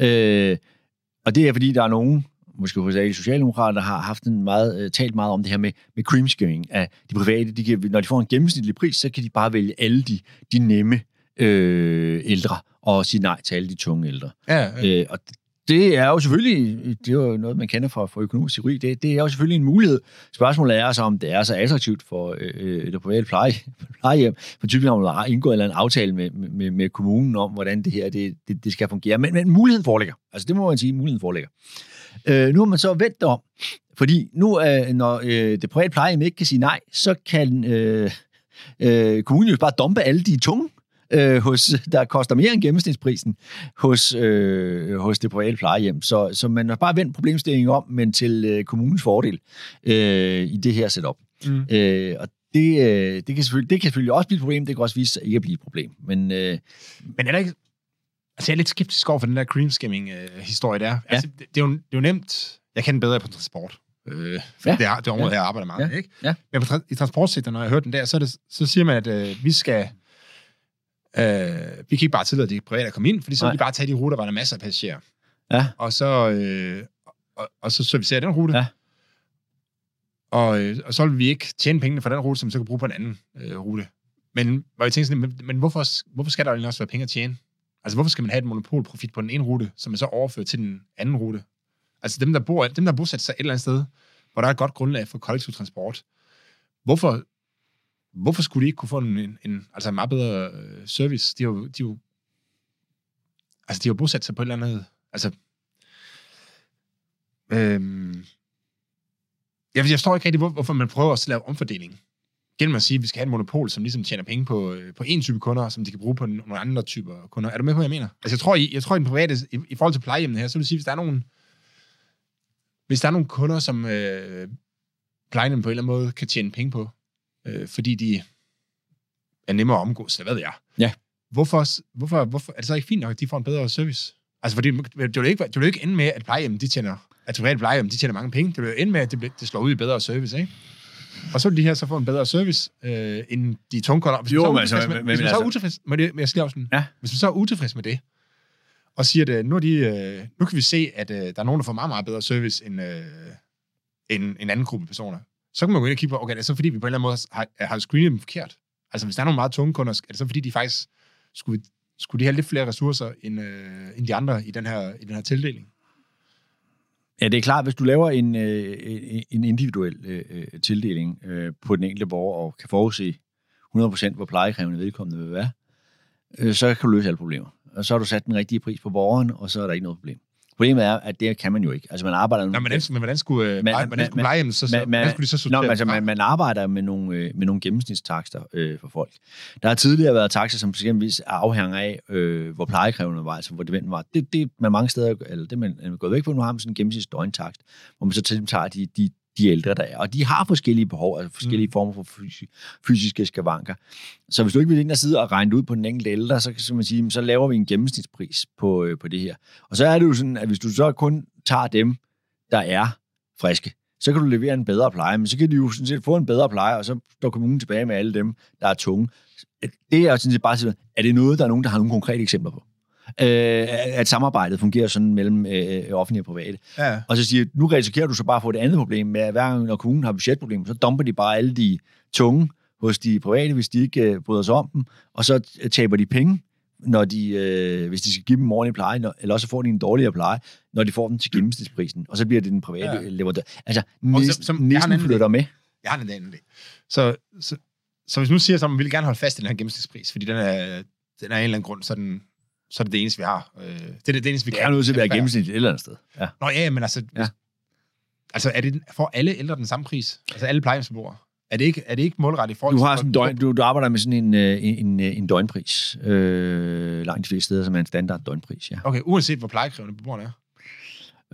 Øh, og det er, fordi der er nogen, måske hos alle socialdemokrater, der har haft en meget, øh, talt meget om det her med, med creamskimming af de private. De kan, når de får en gennemsnitlig pris, så kan de bare vælge alle de, de nemme øh, ældre og sige nej til alle de tunge ældre. Ja, ja. Øh, og det er jo selvfølgelig, det er jo noget, man kender fra, fra økonomisk teori, det, det er jo selvfølgelig en mulighed. Spørgsmålet er så, om det er så attraktivt for øh, det private pleje, plejehjem, for typisk har man indgået en eller anden aftale med, med, med kommunen om, hvordan det her det, det, det skal fungere. Men, men muligheden foreligger. Altså det må man sige, muligheden foreligger. Øh, nu har man så vendt om, fordi nu, øh, når øh, det private plejehjem ikke kan sige nej, så kan øh, øh, kommunen jo bare dumpe alle de tunge øh, hos, der koster mere end gennemsnitsprisen hos, øh, hos det private plejehjem. Så, så man har bare vendt problemstillingen om, men til øh, kommunens fordel øh, i det her setup. Mm. Øh, og det, øh, det, kan selvfølgelig, det kan selvfølgelig også blive et problem, det kan også vise sig ikke at blive et problem. Men, øh, men er der ikke... Altså, jeg er lidt skeptisk over for den der cream skimming-historie der. Ja. Altså, det, det, er jo, det er jo nemt... Jeg kender bedre på transport. Øh, for ja. det, er, det område, ja. jeg arbejder meget ja. ikke? Ja. Men på, i transportsektoren, når jeg hørt den der, så, det, så siger man, at øh, vi skal Øh, vi kan ikke bare tillade de private at komme ind, fordi så vil de bare tage de ruter, hvor der er masser af passagerer. Ja. Og så, øh, og, og så servicerer den rute. Ja. Og, øh, og så vil vi ikke tjene pengene for den rute, som vi så kan bruge på en anden øh, rute. Men, hvor jeg tænker sådan, men, men hvorfor, hvorfor skal der også være penge at tjene? Altså, hvorfor skal man have et monopolprofit på den ene rute, som man så overfører til den anden rute? Altså, dem, der bor, dem, der bosat sig et eller andet sted, hvor der er et godt grundlag for kollektiv transport, hvorfor hvorfor skulle de ikke kunne få en, en, en altså en meget bedre øh, service? De har jo, de jo, altså de har bosat sig på et eller andet, altså, øhm, jeg, jeg forstår ikke rigtig, hvor, hvorfor man prøver at lave omfordeling. Gennem at sige, at vi skal have et monopol, som ligesom tjener penge på, øh, på en type kunder, som de kan bruge på nogle andre typer kunder. Er du med på, hvad jeg mener? Altså, jeg tror, i, jeg tror, i den private, i, i forhold til plejehjemmene her, så vil jeg sige, hvis der er nogen, hvis der er nogle kunder, som øh, plejehjemmet på en eller anden måde kan tjene penge på, øh, fordi de er nemmere at omgås, eller hvad ved jeg. Ja. Hvorfor, hvorfor, hvorfor er det så ikke fint nok, at de får en bedre service? Altså, fordi det vil jo ikke, det vil ikke ende med, at plejehjemmen, de tjener at private plejehjem, de tjener mange penge. Det bliver ind med, at det, det slår ud i bedre service, ikke? Og så vil de her så få en bedre service, øh, end de tungkunder. Hvis Jo, man så er altså, utilfreds med, men- hvis man så er altså- utilfreds med det, skal lige afslutte. Ja. Hvis man så er utilfreds med det, og siger, at øh, nu, er de, øh, nu kan vi se, at øh, der er nogen, der får meget, meget bedre service end, øh, end en anden gruppe personer, så kan man gå ind og kigge på, okay, det er så fordi, vi på en eller anden måde har, har screenet dem forkert. Altså, hvis der er nogle meget tunge kunder, er det så fordi, de faktisk skulle, skulle de have lidt flere ressourcer end, øh, end de andre i den her, i den her tildeling? Ja, det er klart, hvis du laver en, øh, en- en individuel øh, tildeling øh, på den enkelte borger, og kan forudse 100% hvor plejekrævende vedkommende vil være, øh, så kan du løse alle problemer. Og så har du sat den rigtige pris på borgeren, og så er der ikke noget problem. Problemet er, at det kan man jo ikke. Altså, man arbejder... Nå, men men hvordan skulle, øh, pleje, hvordan skulle plejehjemmet så, så, men- hvordan skulle de så sortere Nå, men altså, man, man arbejder med nogle, øh, med nogle gennemsnitstakster øh, for folk. Der har tidligere været takster, som eksempelvis afhænger af, øh, hvor plejekrævende var, altså hvor det var. Det, det man mange steder, eller det man er gået væk på, nu har man sådan en gennemsnits døgntakst, hvor man så til dem tager de, de, de ældre, der er. Og de har forskellige behov, altså forskellige mm. former for fysi, fysiske skavanker. Så hvis du ikke vil ind og sidde og regne ud på den enkelte ældre, så kan man sige, så laver vi en gennemsnitspris på, øh, på det her. Og så er det jo sådan, at hvis du så kun tager dem, der er friske, så kan du levere en bedre pleje, men så kan de jo sådan set få en bedre pleje, og så står kommunen tilbage med alle dem, der er tunge. Det er jo sådan set bare sådan, er det noget, der er nogen, der har nogle konkrete eksempler på? Øh, at samarbejdet fungerer sådan mellem øh, offentlige og private. Ja. Og så siger nu risikerer du så bare at få det andet problem med, at hver gang, når kommunen har budgetproblemer, så dumper de bare alle de tunge hos de private, hvis de ikke øh, bryder sig om dem, og så øh, taber de penge, når de, øh, hvis de skal give dem en ordentlig pleje, når, eller også får de en dårligere pleje, når de får dem til gennemsnitsprisen, og så bliver det den private Ja. ja. leverandør. Altså, næsten, som- flytter med. Jeg har en anden idé. Så, så, så hvis nu siger, at man vil gerne holde fast i den her gennemsnitspris, fordi den er, den er en eller anden grund, så den, så er det det eneste, vi har. Øh, det er det, det eneste, vi Det kan. er nødt til at være gennemsnit et eller andet sted. Ja. Nå ja, men altså, Ja. altså er det, får alle ældre den samme pris? Altså alle plejehjemsbeboere? Er det ikke, er det ikke målrettet i forhold Du har sådan en døgn, du, du arbejder med sådan en, øh, en, øh, en døgnpris. Øh, langt de fleste steder, som er en standard døgnpris, ja. Okay, uanset hvor plejekrævende beboerne er?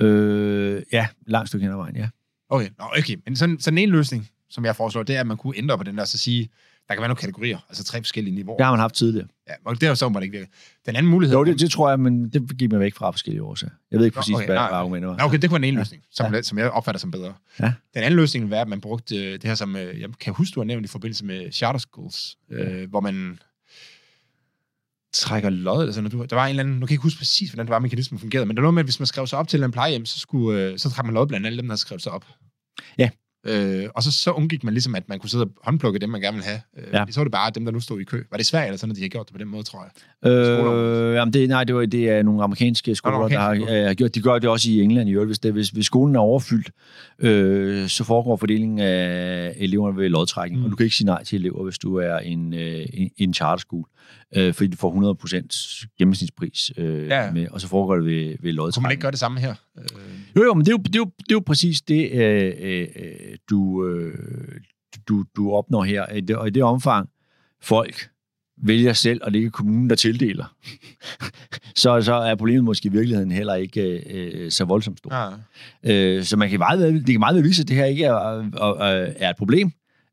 Øh, ja, langt stykke hen ad vejen, ja. Okay, Nå, okay. men sådan, sådan en løsning, som jeg foreslår, det er, at man kunne ændre på den der, så sige, der kan være nogle kategorier, altså tre forskellige niveauer. Det har man haft tidligere. Ja, og det er jo så, man ikke virker. Den anden mulighed... Jo, det, det tror jeg, men det gik man væk fra forskellige årsager. Jeg ved ikke præcis, okay, hvad nej. argumentet var. Nå, okay, det kunne være en Ja. løsning, som, ja. som jeg opfatter som bedre. Ja. Den anden løsning vil være, at man brugte øh, det her, som øh, jeg kan huske, du har nævnt i forbindelse med charter schools, øh, hvor man trækker lod, eller sådan noget. Der var en eller anden, nu kan jeg ikke huske præcis, hvordan det var, mekanismen fungerede, men der var noget med, at hvis man skrev sig op til en plejehjem, så, skulle, øh, så trak man lod blandt alle dem, der havde skrevet sig op. Ja. Øh, og så, så undgik man ligesom, at man kunne sidde og håndplukke dem, man gerne ville have. Øh, Ja. Så var det bare dem, der nu stod i kø. Var det svært eller sådan, at de har gjort det på den måde, tror jeg? Øh, jamen det, nej, det, var, det er nogle amerikanske skoler, amerikanske der har øh, gjort. De gør det også i England i øvrigt. Hvis, det, hvis, hvis skolen er overfyldt, øh, så foregår fordelingen af eleverne ved lodtrækning. Mm. Og du kan ikke sige nej til elever, hvis du er en, øh, en, en charterskole. Øh, fordi du får 100% gennemsnitspris øh, Ja, med, og så foregår det ved, ved Kunne lodtrækning. man ikke gøre det samme her? Øh, Jo, jo, men det er jo, det er jo, det er jo præcis det, øh, øh, du, øh, du, du opnår her. I det, og i det omfang, folk vælger selv, og det ikke kommunen, der tildeler, så, så er problemet måske i virkeligheden heller ikke øh, så voldsomt stort. ja. Øh, så man kan meget, det kan meget vel vise, at det her ikke er, er, er et problem.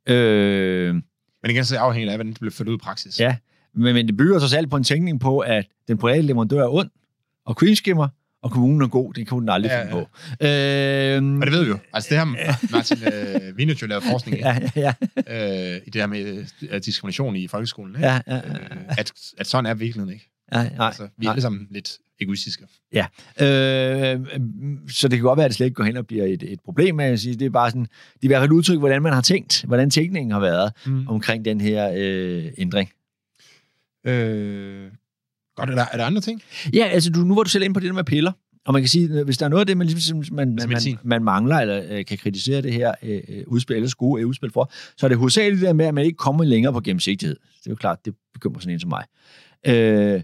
Øh, Men igen, så afhænger det af, hvordan det bliver ført ud i praksis. Ja. Men, men det bygger sig selv på en tænkning på, at den private leverandør er ond og creamskimmer, og kommunen er god. Det kunne den aldrig Ja, finde ja. på. Øh, Og det ved vi jo. Altså det har Martin øh, Vinus jo lavet forskning i, ja, ja, ja. øh, i det her med øh, diskrimination i folkeskolen. Ikke? Ja, ja, ja, Øh, at, at sådan er virkeligheden ikke. ja, nej, Altså, vi er nej. alle sammen lidt egoistiske. Øh, så det kan godt være, at det slet ikke går hen og bliver et, et problem, men jeg siger, det er bare sådan, det er i hvert fald et udtryk, hvordan man har tænkt, hvordan tænkningen har været Mm. omkring den her øh, ændring. Øh, godt, er der, er der andre ting? Ja, altså du, nu var du selv inde på det der med piller, og man kan sige, hvis der er noget af det, man, ligesom, man, Altså man, man mangler, eller øh, kan kritisere det her øh, øh, udspil, eller gode øh, udspil for, så er det hovedsageligt det der med, at man ikke kommer længere på gennemsigtighed. Det er jo klart, det bekymrer sådan en som mig. Øh,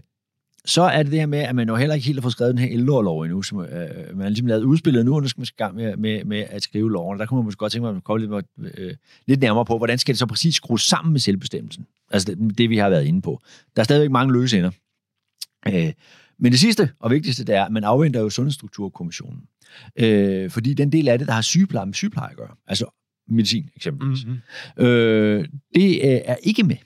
så er det det her med, at man jo heller ikke helt har fået skrevet den her ældrelov endnu. Som, øh, man har ligesom lavet udspillet nu, og nu skal man i gang med, med, med at skrive loven. Der kunne man måske godt tænke mig, at komme lidt, øh, lidt nærmere på, hvordan skal det så præcis skrues sammen med selvbestemmelsen? Altså det, det vi har været inde på. Der er stadigvæk mange løse ender. Øh, men det sidste og vigtigste, det er, at man afventer jo Sundhedsstrukturkommissionen. Øh, fordi den del af det, der har sygepleje med sygepleje at gøre, altså medicin eksempelvis, Mm-hmm. øh, det øh, er ikke med.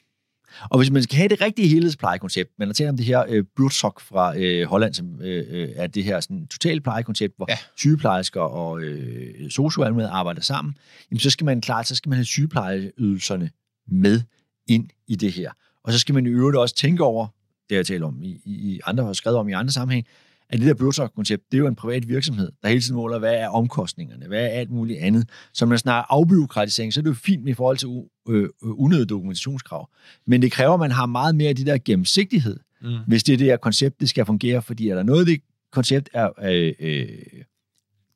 Og hvis man skal have det rigtige helhedsplejekoncept, man har talt om det her øh, Buurtzorg fra øh, Holland, som øh, øh, er det her sådan, totale plejekoncept, hvor Ja. sygeplejersker og øh, socioanmelder arbejder sammen, jamen, så skal man klart, så skal man have sygeplejeydelserne med ind i det her. Og så skal man i øvrigt også tænke over, det jeg taler om i, i, i andre har skrevet om i andre sammenhæng, at det der Buurtzorg-koncept, det er jo en privat virksomhed, der hele tiden måler, hvad er omkostningerne, hvad er alt muligt andet. Så når man snakker afbyråkratisering, så er det jo fint i forhold til øh, unødige dokumentationskrav. Men det kræver, at man har meget mere af det der gennemsigtighed, Mm. hvis det er det her koncept, det skal fungere, fordi er der noget, det koncept er øh, øh,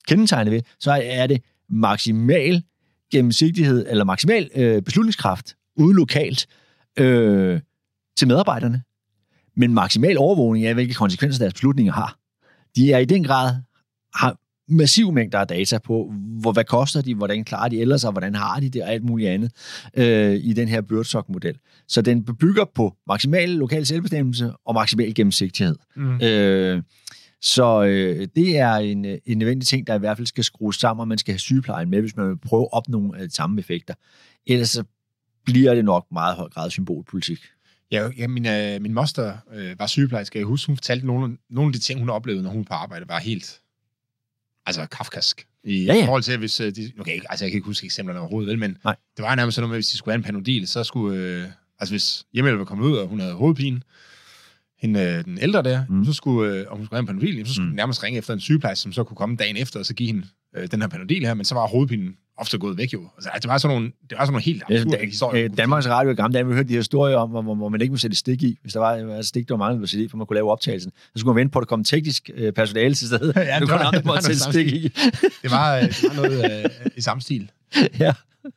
kendetegnet ved, så er det maksimal gennemsigtighed, eller maksimal øh, beslutningskraft ude lokalt øh, til medarbejderne, men maksimal overvågning af, hvilke konsekvenser deres beslutninger har. De er i den grad har massiv mængder af data på, hvor, hvad koster de, hvordan klarer de ellers, og hvordan har de det, og alt muligt andet øh, i den her Birdsock-model. Så den bygger på maksimal lokal selvbestemmelse og maksimal gennemsigtighed. Mm. Øh, så øh, det er en, en nødvendig ting, der i hvert fald skal skrues sammen, og man skal have sygeplejen med, hvis man vil prøve at opnå øh, de samme effekter. Ellers så bliver det nok meget høj grad symbolpolitik. Ja, ja min, øh, min moster øh, var sygeplejerske. Jeg husker, hun fortalte nogle, nogle af de ting, hun oplevede, når hun var på arbejde, var helt altså kafkask. I Ja, ja. forhold til, hvis øh, de... Okay, altså jeg kan ikke huske eksemplerne overhovedet, vel, men Nej. det var nærmest sådan noget med, hvis de skulle have en panodil, så skulle... Øh, altså hvis hjemmehjælper var kommet ud, og hun havde hovedpine, hende, øh, den ældre der, Mm. så skulle, øh, og hun skulle have en panodil, så skulle mm. nærmest ringe efter en sygeplejerske, som så kunne komme dagen efter, og så give hende øh, den her panodil her, men så var hovedpinen ofte gået væk jo. Altså, det var sådan nogle, det var sådan nogle helt absurde Øh, historier. øh, Danmarks Radio i gamle dage, vi hørte de her historier om, hvor, hvor, man ikke må sætte stik i. Hvis der var et stik, der var manglet på CD, for man kunne lave optagelsen. Så skulle man vente på, at der kom teknisk øh, personale til stedet. Ja, det du var- andre det måtte sætte stik i. Det var, øh, det var noget øh, i samme stil. ja.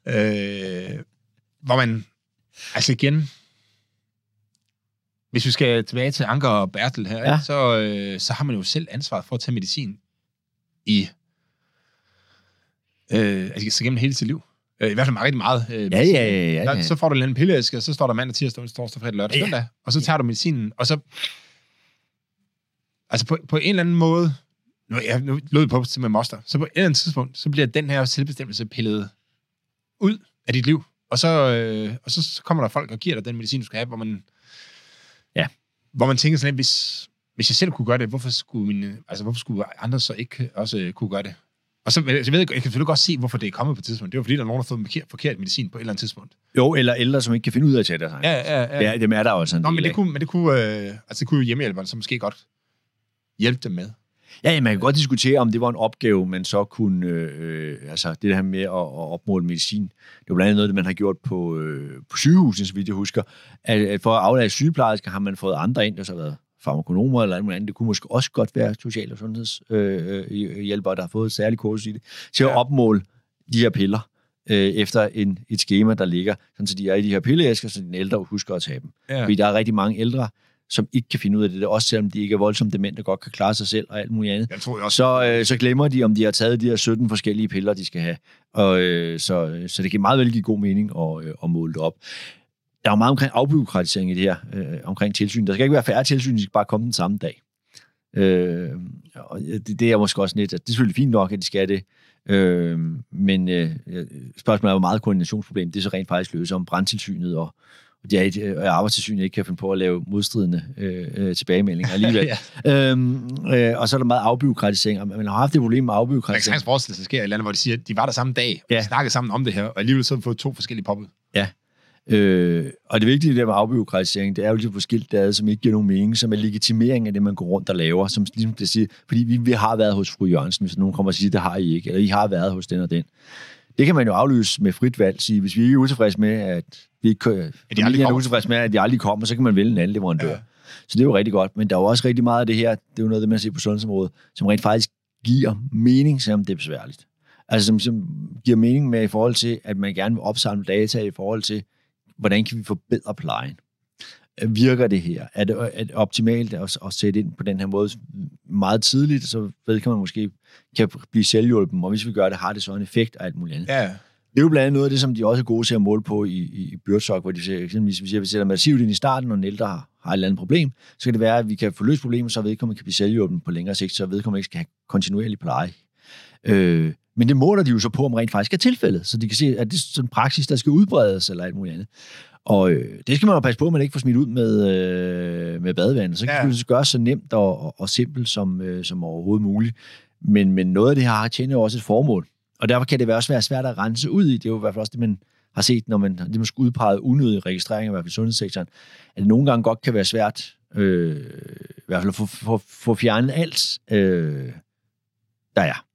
Øh, hvor man, altså igen, hvis vi skal tilbage til Anker og Bertel her, ja. så, øh, så har man jo selv ansvaret for at tage medicin i, øh, altså så gennem hele sit liv. Øh, I hvert fald rigtig meget. Øh, Ja, ja, ja, ja, Der, ja. så får du en pilleæske, og så står der mandag, tirsdag, torsdag, fredag, lørdag, Ja. søndag, og så tager du medicinen, og så... Altså på, på en eller anden måde, nu, jeg, nu lød det på med moster, så på et eller andet tidspunkt, så bliver den her selvbestemmelse pillet ud af dit liv, og så, øh, og så, så kommer der folk og giver dig den medicin, du skal have, hvor man, Ja. hvor man tænker sådan lidt, hvis, hvis jeg selv kunne gøre det, hvorfor skulle, mine, altså, hvorfor skulle andre så ikke også øh, kunne gøre det? Og så, jeg, ved, jeg kan selvfølgelig godt se, hvorfor det er kommet på et tidspunkt. Det var fordi, der er nogen, der har fået forkert, forkert medicin på et eller andet tidspunkt. Jo, eller ældre, som ikke kan finde ud af at tage deres egen. Ja, ja, ja. Dem er der jo sådan en Nå, del men det af. kunne, men det kunne, øh, altså det kunne jo hjemmehjælperen så måske godt hjælpe dem med. Ja, ja, man kan godt diskutere, om det var en opgave, man så kunne, øh, altså det der med at, at opmåle medicin, det var blandt andet noget, det man har gjort på, øh, på sygehusene, så vidt jeg husker, at, at for at aflade sygeplejersker har man fået andre ind, der så har været farmakonomer eller muligt andet. Det kunne måske også godt være social- og sundhedshjælpere, øh, hjælpere, der har fået et særligt kursus i det, til at Ja. opmåle de her piller øh, efter en, et schema, der ligger, sådan så de er i de her pilleæsker, så den ældre husker at tage dem. Ja. Fordi der er rigtig mange ældre, som ikke kan finde ud af det, der, også selvom de ikke er voldsomt demente og godt kan klare sig selv og alt muligt andet Jeg tror jeg også. så, øh, så glemmer de, om de har taget de her 17 forskellige piller, de skal have. Og, øh, så, øh, så det kan meget vel give god mening at, øh, at måle det op. Der er jo meget omkring afbyråkratisering i det her, øh, omkring tilsyn. Der skal ikke være færre tilsyn, de skal bare komme den samme dag. Øh, og det, det er måske også lidt, at det er selvfølgelig fint nok, at de skal det, øh, men øh, spørgsmålet er, hvor meget koordinationsproblem det så rent faktisk løser, om brandtilsynet og, og de er, et- øh, arbejdstilsynet ikke kan finde på at lave modstridende øh, øh, tilbagemeldinger alligevel. ja. Øhm, øh, og så er der meget afbyråkratisering, og man har haft det problem med Jeg kan afbyråkratisering. sagtens forestille sig, at sker et eller andet, hvor de siger, at de var der samme dag, og Ja. de snakkede sammen om det her, og alligevel så har fået to forskellige påbud. Øh, og det vigtige der med afbyråkratisering, det er jo lige på skilt, der er, som ikke giver nogen mening, som er legitimering af det, man går rundt og laver. Som ligesom det siger, fordi vi, vi har været hos fru Jørgensen, hvis nogen kommer og siger, det har I ikke, eller I har været hos den og den. Det kan man jo aflyse med frit valg, sige, hvis vi ikke er utilfredse med, at vi ikke kan, aldrig familien er utilfredse med, at de aldrig kommer, så kan man vælge en anden leverandør. Ja. Så det er jo rigtig godt, men der er jo også rigtig meget af det her, det er jo noget, det man ser på sundhedsområdet, som rent faktisk giver mening, selvom det er besværligt. Altså som, som giver mening med i forhold til, at man gerne vil opsamle data i forhold til, hvordan kan vi forbedre plejen? Virker det her? Er det, er det optimalt at, at sætte ind på den her måde meget tidligt, så ved kan man måske kan blive selvhjulpen, og hvis vi gør det, har det så en effekt og alt muligt andet. Ja, Det er jo blandt andet noget af det, som de også er gode til at måle på i, i, i hvor de siger, eksempelvis, hvis vi sætter massivt ind i starten, og en ældre har, har et eller andet problem, så kan det være, at vi kan få løst problemet, så vedkommende kan blive selvhjulpen på længere sigt, så vedkommende ikke skal have kontinuerlig pleje. Øh, men det måler de jo så på, om rent faktisk er tilfældet, så de kan se, at det er sådan en praksis, der skal udbredes, eller alt muligt andet. Og øh, det skal man jo passe på, at man ikke får smidt ud med, øh, med badevandet. Så kan Ja. det gøres så nemt og, og, og simpelt som, øh, som overhovedet muligt. Men, men noget af det her har tjener jo også et formål. Og derfor kan det være også være svært at rense ud i. Det er jo i hvert fald også det, man har set, når man har skal udpeget unødige registreringer, i hvert fald i sundhedssektoren, at det nogle gange godt kan være svært, øh, i hvert fald at få, få, få fjernet alt, øh, der er.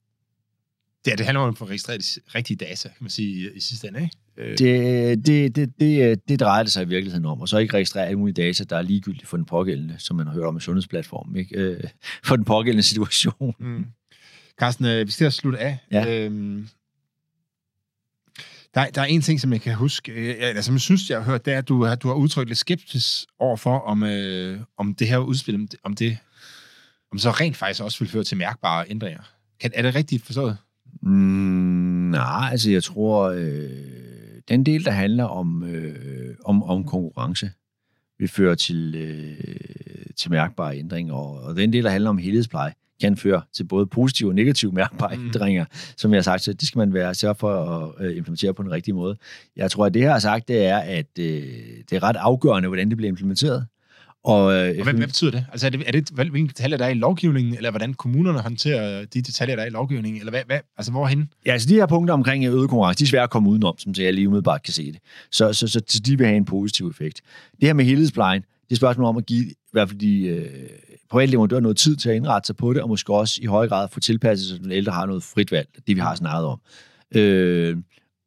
Det, det handler om at få registreret de rigtige data, kan man sige, i, sidste ende, ikke? Øh, Det, det, det, det, det drejer det sig i virkeligheden om, og så ikke registrere alle mulige data, der er ligegyldige for den pågældende, som man har hørt om i sundhedsplatformen, ikke? Øh, for den pågældende situation. Mm. Carsten, øh, vi skal at slutte af. Ja. Øhm, der, der er en ting, som jeg kan huske, øh, eller som jeg synes, jeg har hørt, det er, at du, har- du har udtrykt lidt skepsis overfor, om, øh, om det her udspil, om det, om det om så rent faktisk også vil føre til mærkbare ændringer. Kan, er det rigtigt forstået? Mm, nej, altså jeg tror, øh, den del, der handler om, øh, om, om konkurrence, vil føre til, øh, til mærkbare ændringer, og, og den del, der handler om helhedspleje, kan føre til både positive og negative mærkbare Mm. ændringer. Som jeg har sagt, så det skal man være sørge for at øh, implementere på den rigtige måde. Jeg tror, at det, jeg har sagt, det er, at øh, det er ret afgørende, hvordan det bliver implementeret. Og, øh, Og hvad, hvad betyder det? Altså er det, er det hvilke detaljer, der er i lovgivningen, eller hvordan kommunerne håndterer de detaljer, der er i lovgivningen, eller hvad, hvad altså hvorhen? Ja, altså de her punkter omkring øget konkurrence, de er svære at komme udenom, som jeg lige umiddelbart kan se det. Så, så, så, så de vil have en positiv effekt. Det her med helhedsplejen, det er spørgsmål om at give i hvert fald de øh, private leverandører noget tid til at indrette sig på det, og måske også i høj grad få tilpasset, så den ældre har noget frit valg, det vi har snakket om. Øh,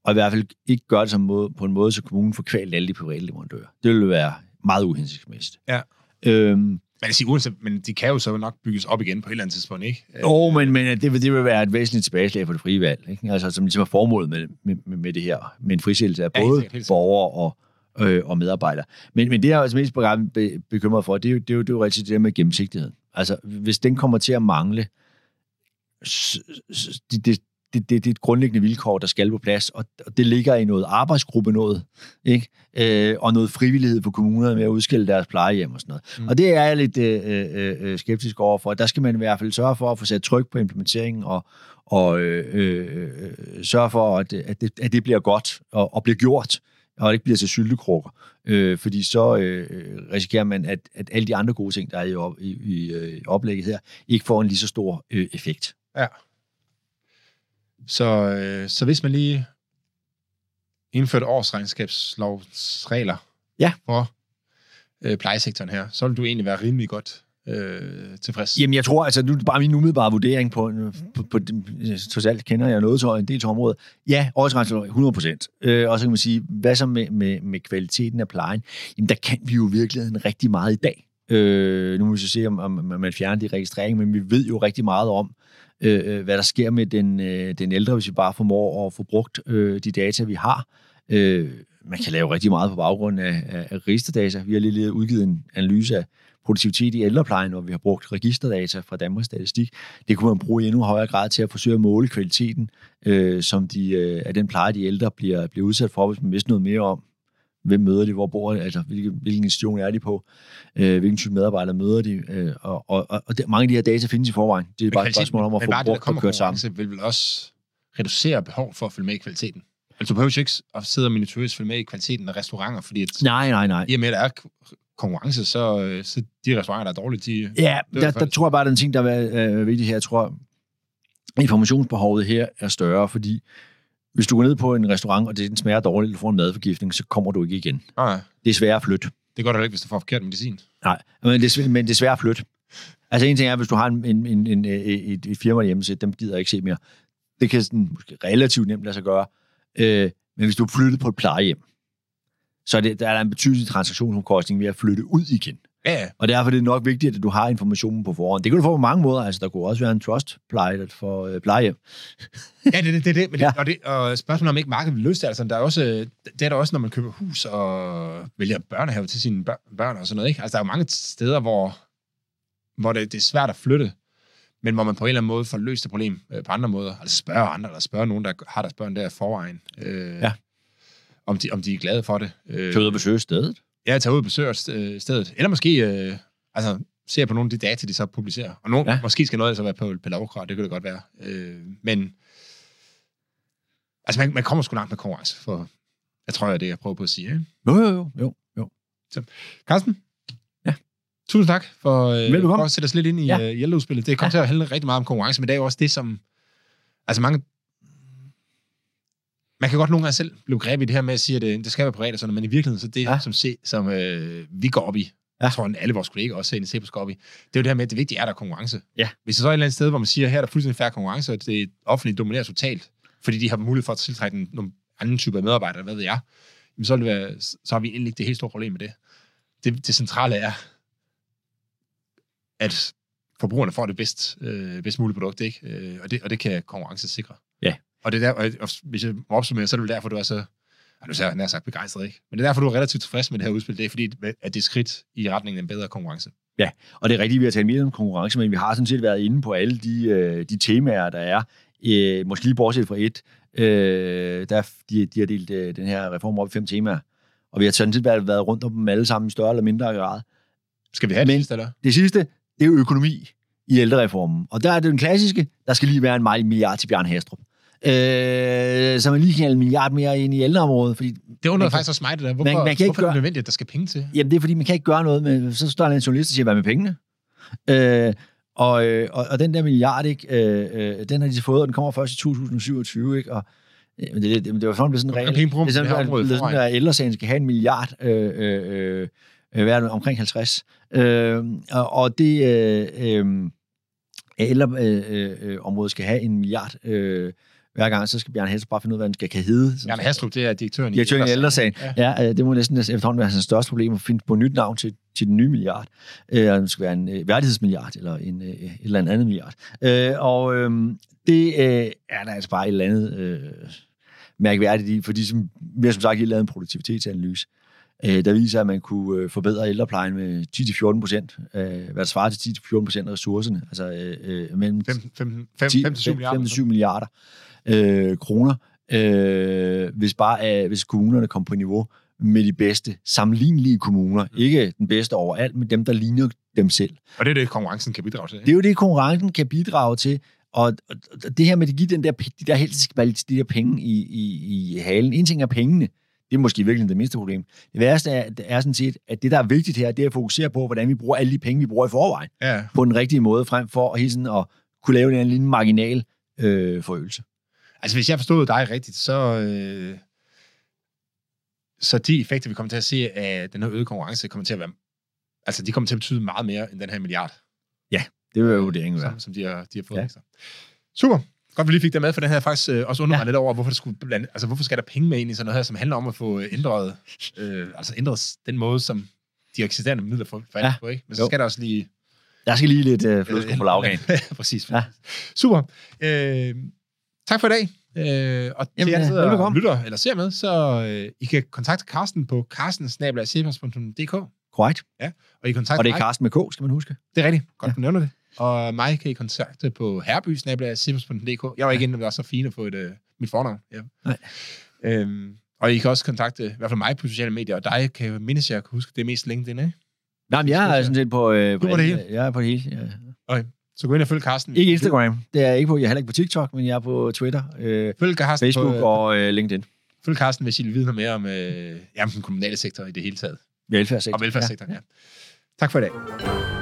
og i hvert fald ikke gøre det som måde, på en måde, så kommunen får kvalt alle de private leverandører. Det ville være meget uhensigtsmæssigt. Ja. Øhm, kan sige, uanset, men de kan jo så nok bygges op igen på et eller andet tidspunkt, ikke? Jo, men, men det, vil, det vil være et væsentligt tilbageslag for det frie valg, ikke? Altså, som ligesom er formålet med, med, med, det her, med en frisættelse af Ja, både sikkert, borgere og, øh, og medarbejdere. Men, men det, jeg er altså mest be- be- bekymret for, det er jo, det er jo, det er jo rigtig det der med gennemsigtigheden. Altså, hvis den kommer til at mangle, det, det, det, det, det er et grundlæggende vilkår, der skal på plads, og det ligger i noget arbejdsgruppe noget, ikke? Øh, og noget frivillighed for kommunerne med at udskille deres plejehjem og sådan noget. Mm. Og det er jeg lidt øh, øh, øh, skeptisk overfor. Der skal man i hvert fald sørge for at få sat tryk på implementeringen og, og øh, øh, øh, sørge for, at, det- at, det, at det bliver godt og, og bliver gjort, og ikke bliver til syltekrukker. Øh, fordi så øh, risikerer man, at, at alle de andre gode ting, der er i, op, i, i øh, oplægget her, ikke får en lige så stor øh, effekt. Ja. Så, øh, så hvis man lige indførte årsregnskabslovsregler Ja. for øh, plejesektoren her, så vil du egentlig være rimelig godt øh, tilfreds. Jamen, jeg tror, altså, nu er det bare min umiddelbare vurdering på, på, på, på trods alt kender jeg noget til en del til området. Ja, årsregnskab 100 procent. Øh, og så kan man sige, hvad så med, med, med kvaliteten af plejen? Jamen, der kan vi jo i virkeligheden rigtig meget i dag. Øh, nu må vi så se, om, om man fjerner de registreringer, men vi ved jo rigtig meget om, Øh, øh, hvad der sker med den, øh, den ældre, hvis vi bare formår at få brugt øh, de data, vi har. Øh, man kan lave rigtig meget på baggrund af, af, af registerdata. Vi har lige, lige udgivet en analyse af produktivitet i ældreplejen, hvor vi har brugt registerdata fra Danmarks Statistik. Det kunne man bruge i endnu højere grad til at forsøge at måle kvaliteten øh, som de, øh, af den pleje, de ældre bliver, bliver udsat for, hvis man vidste noget mere om, hvem møder de, hvor bor de, altså hvilken, hvilken institution er de på, øh, hvilken type medarbejdere møder de, øh, og, og, og, og mange af de her data findes i forvejen. Det er Men bare et spørgsmål om at få der brugt og kørt sammen. vil vel også reducere behov for at følge med i kvaliteten. Altså, du behøver jo ikke at sidde og minutiøst følge med i kvaliteten af restauranter, fordi at, Nej, nej, nej. i og med, at der er konkurrence, så, øh, så de restauranter, der er dårlige, de... Ja, er der, der faktisk- tror jeg bare, at den ting, der er øh, vigtig her, jeg tror, informationsbehovet her er større, fordi hvis du går ned på en restaurant, og det den smager dårligt, du får en madforgiftning, så kommer du ikke igen. Nej, Det er svært at flytte. det går da ikke, hvis du får forkert medicin. Nej, men det, er, men det er svært at flytte. Altså en ting er, hvis du har en, en, en, en, et, et firma hjemme, dem gider jeg ikke se mere. Det kan sådan, måske relativt nemt lade sig gøre. Øh, men hvis du er flyttet på et plejehjem, så er det, der er der en betydelig transaktionsomkostning ved at flytte ud igen. Ja, ja. Og derfor er det nok vigtigt, at du har informationen på forhånd. Det kan du få på mange måder. Altså, der kunne også være en trust-pleje for øh, plejehjem. Ja, det er det, det, det. Men det, Ja. og, det, og spørgsmålet om ikke markedet vil løse det, altså, der er også, det er der også, når man køber hus og vælger børnehave til sine bør- børn og sådan noget, ikke? Altså, der er jo mange steder, hvor, hvor det, det er svært at flytte, men hvor man på en eller anden måde får løst det problem øh, på andre måder. Altså spørge andre, eller spørge nogen, der har deres børn der i forvejen. Øh, Ja. om, de, om de er glade for det. Øh, Til ud og besøge stedet. Ja, tage ud og besøge øh, stedet. Eller måske øh, altså, se på nogle af de data, de så publicerer. Og nogle, ja. Måske skal noget så være på Pelavokra, det kan det godt være. Øh, men altså, man, man kommer sgu langt med konkurrence for, Jeg tror, det er det, jeg prøver på at sige. Ikke? Jo, jo, jo. jo, jo. Carsten? Ja. Tusind tak for, øh, Velbekomme. for at sætte os lidt ind i Ja. ældreudspillet. Det kommer Ja. til at handle rigtig meget om konkurrence, men det er jo også det, som... Altså mange... Man kan godt nogle gange selv blive grebet i det her med at sige, at det, det skal være privat og sådan men i virkeligheden, så det, Ja. som, se, som øh, vi går op i, Ja. jeg tror, at alle vores kolleger også herinde i Cepos går op i, det er jo det her med, at det vigtige er, at der er konkurrence. Ja. Hvis der så er et eller andet sted, hvor man siger, at her er der fuldstændig færre konkurrence, og det offentlige dominerer totalt, fordi de har mulighed for at tiltrække en- nogle andre typer af medarbejdere, hvad ved jeg, jamen så, vil det være, så har vi egentlig ikke det helt store problem med det. Det, det centrale er, at forbrugerne får det bedst, øh, bedst mulige produkt, ikke? Øh, og, det, og det kan konkurrence sikre. Ja. Og det er der, og, hvis jeg må opsummere, så er det vel derfor, du er så, ja, du er sagt begejstret, ikke? Men det er derfor, du er relativt tilfreds med det her udspil. Det er fordi, at det er skridt i retningen af en bedre konkurrence. Og det er rigtigt, vi har talt mere om konkurrence, men vi har sådan set været inde på alle de, øh, de temaer, der er. Øh, måske lige bortset fra et. Øh, der, de, de har delt øh, den her reform op i fem temaer. Og vi har sådan set været, været rundt om dem alle sammen i større eller mindre grad. Skal vi have det sidste, eller? Det sidste, det er jo økonomi i ældrereformen. Og der er det den klassiske, der skal lige være en meget milliard til Bjørn Hastrup. Øh, så man lige kan en milliard mere ind i ældreområdet, fordi Det Man undrer faktisk også mig, det der. Hvorfor, man kan ikke hvorfor er gøre- det nødvendigt, at der skal penge til? Jamen, det er fordi, man kan ikke gøre noget med, så står der en journalist og siger, hvad med pengene? Øh, og, øh, og, og den der milliard, ikke, øh, øh, den har de fået, og den kommer først i 2027, ikke? Og, øh, men det, det, det var sådan, det sådan en regel. Det man er sådan, at, det er sådan, at ældresagen skal have en milliard, øh, øh, øh, er det, omkring 50. Øh, og, og det øh, øh, ældreområdet øh, øh, området skal have en milliard øh, hver gang, så skal Bjørn Hesse bare finde ud af, hvad den skal kan hedde. Bjarne Hastrup, det er direktøren, Direktøren i Ældresagen. Ja. Ja, øh, det må næsten efterhånden være hans største problem at finde på et nyt navn til, til den nye milliard. Øh, det skal være en øh, værdighedsmilliard, eller en, øh, et eller andet andet milliard. Øh, og øh, det øh, er der altså bare et eller andet øh, mærkværdigt i, fordi som, vi har som sagt lige lavet en produktivitetsanalyse, øh, der viser, at man kunne øh, forbedre ældreplejen med 10-14 procent, øh, hvad der svarer til 10-14 procent af ressourcerne, altså øh, øh, mellem 5-7 milliarder. 5-7 milliarder øh, kroner, øh, hvis bare øh, hvis kommunerne kom på niveau med de bedste sammenlignelige kommuner. Mm. Ikke den bedste overalt, men dem, der ligner dem selv. Og det er det, konkurrencen kan bidrage til. Det er jo det, konkurrencen kan bidrage til. Og, det her med at give den der, de der helst skal være de der penge i, i, i halen. En ting er pengene. Det er måske virkelig det mindste problem. Det værste er, det er sådan set, at det, der er vigtigt her, det er at fokusere på, hvordan vi bruger alle de penge, vi bruger i forvejen, Ja. på den rigtige måde, frem for hele tiden at kunne lave en lille marginal øh, forøgelse. Altså, hvis jeg forstod dig rigtigt, så... Øh, så de effekter, vi kommer til at se af den her øgede konkurrence, kommer til at være... Altså, de kommer til at betyde meget mere end den her milliard, Det vil jo vurderingen være. som, som de har, de har fået Ja. ja. ekstra. Super. Godt, vi lige fik det med, for den her faktisk øh, også undrer Ja. mig lidt over, hvorfor, det skulle blande, altså, hvorfor skal der penge med ind i sådan noget her, som handler om at få øh, ændret, øh, altså ændret den måde, som de eksisterende midler får fat Ja. på, ikke? Men så Jo. skal der også lige... Der skal lige lidt øh, flødeskum på lavkagen. Ja, præcis. Ja. Ja. Super. Øh, tak for i dag. Øh, og til Jamen, jer, der ja, og velbekomme. lytter eller ser med, så øh, I kan kontakte Carsten på carstensnabla.dk Korrekt. og I kontakter Og det er mig. Karsten med K, skal man huske. Det er rigtigt. Godt, Ja. du nævner det. Og mig kan I kontakte på herby.dk. Jeg var ikke inde, det var så fint at få et, øh, mit fornavn. Ja. Nej. Øhm, og I kan også kontakte, i hvert fald mig på sociale medier, og dig kan jeg mindes, jeg kan huske, det er mest LinkedIn, ikke? Nej, men jeg er sådan set på, øh, Du på det alle- Jeg er på det hele. Ja. Så gå ind og følg Carsten. Ikke Instagram. Det er jeg ikke på. Jeg er heller ikke på TikTok, men jeg er på Twitter, øh, Følg Carsten, Facebook på, øh, og øh, LinkedIn. følg Carsten, hvis I vil vide noget mere om, øh, jamen, den kommunale sektor i det hele taget. Velfærdssektor. Og velfærdssektoren, ja. ja. Tak for i dag.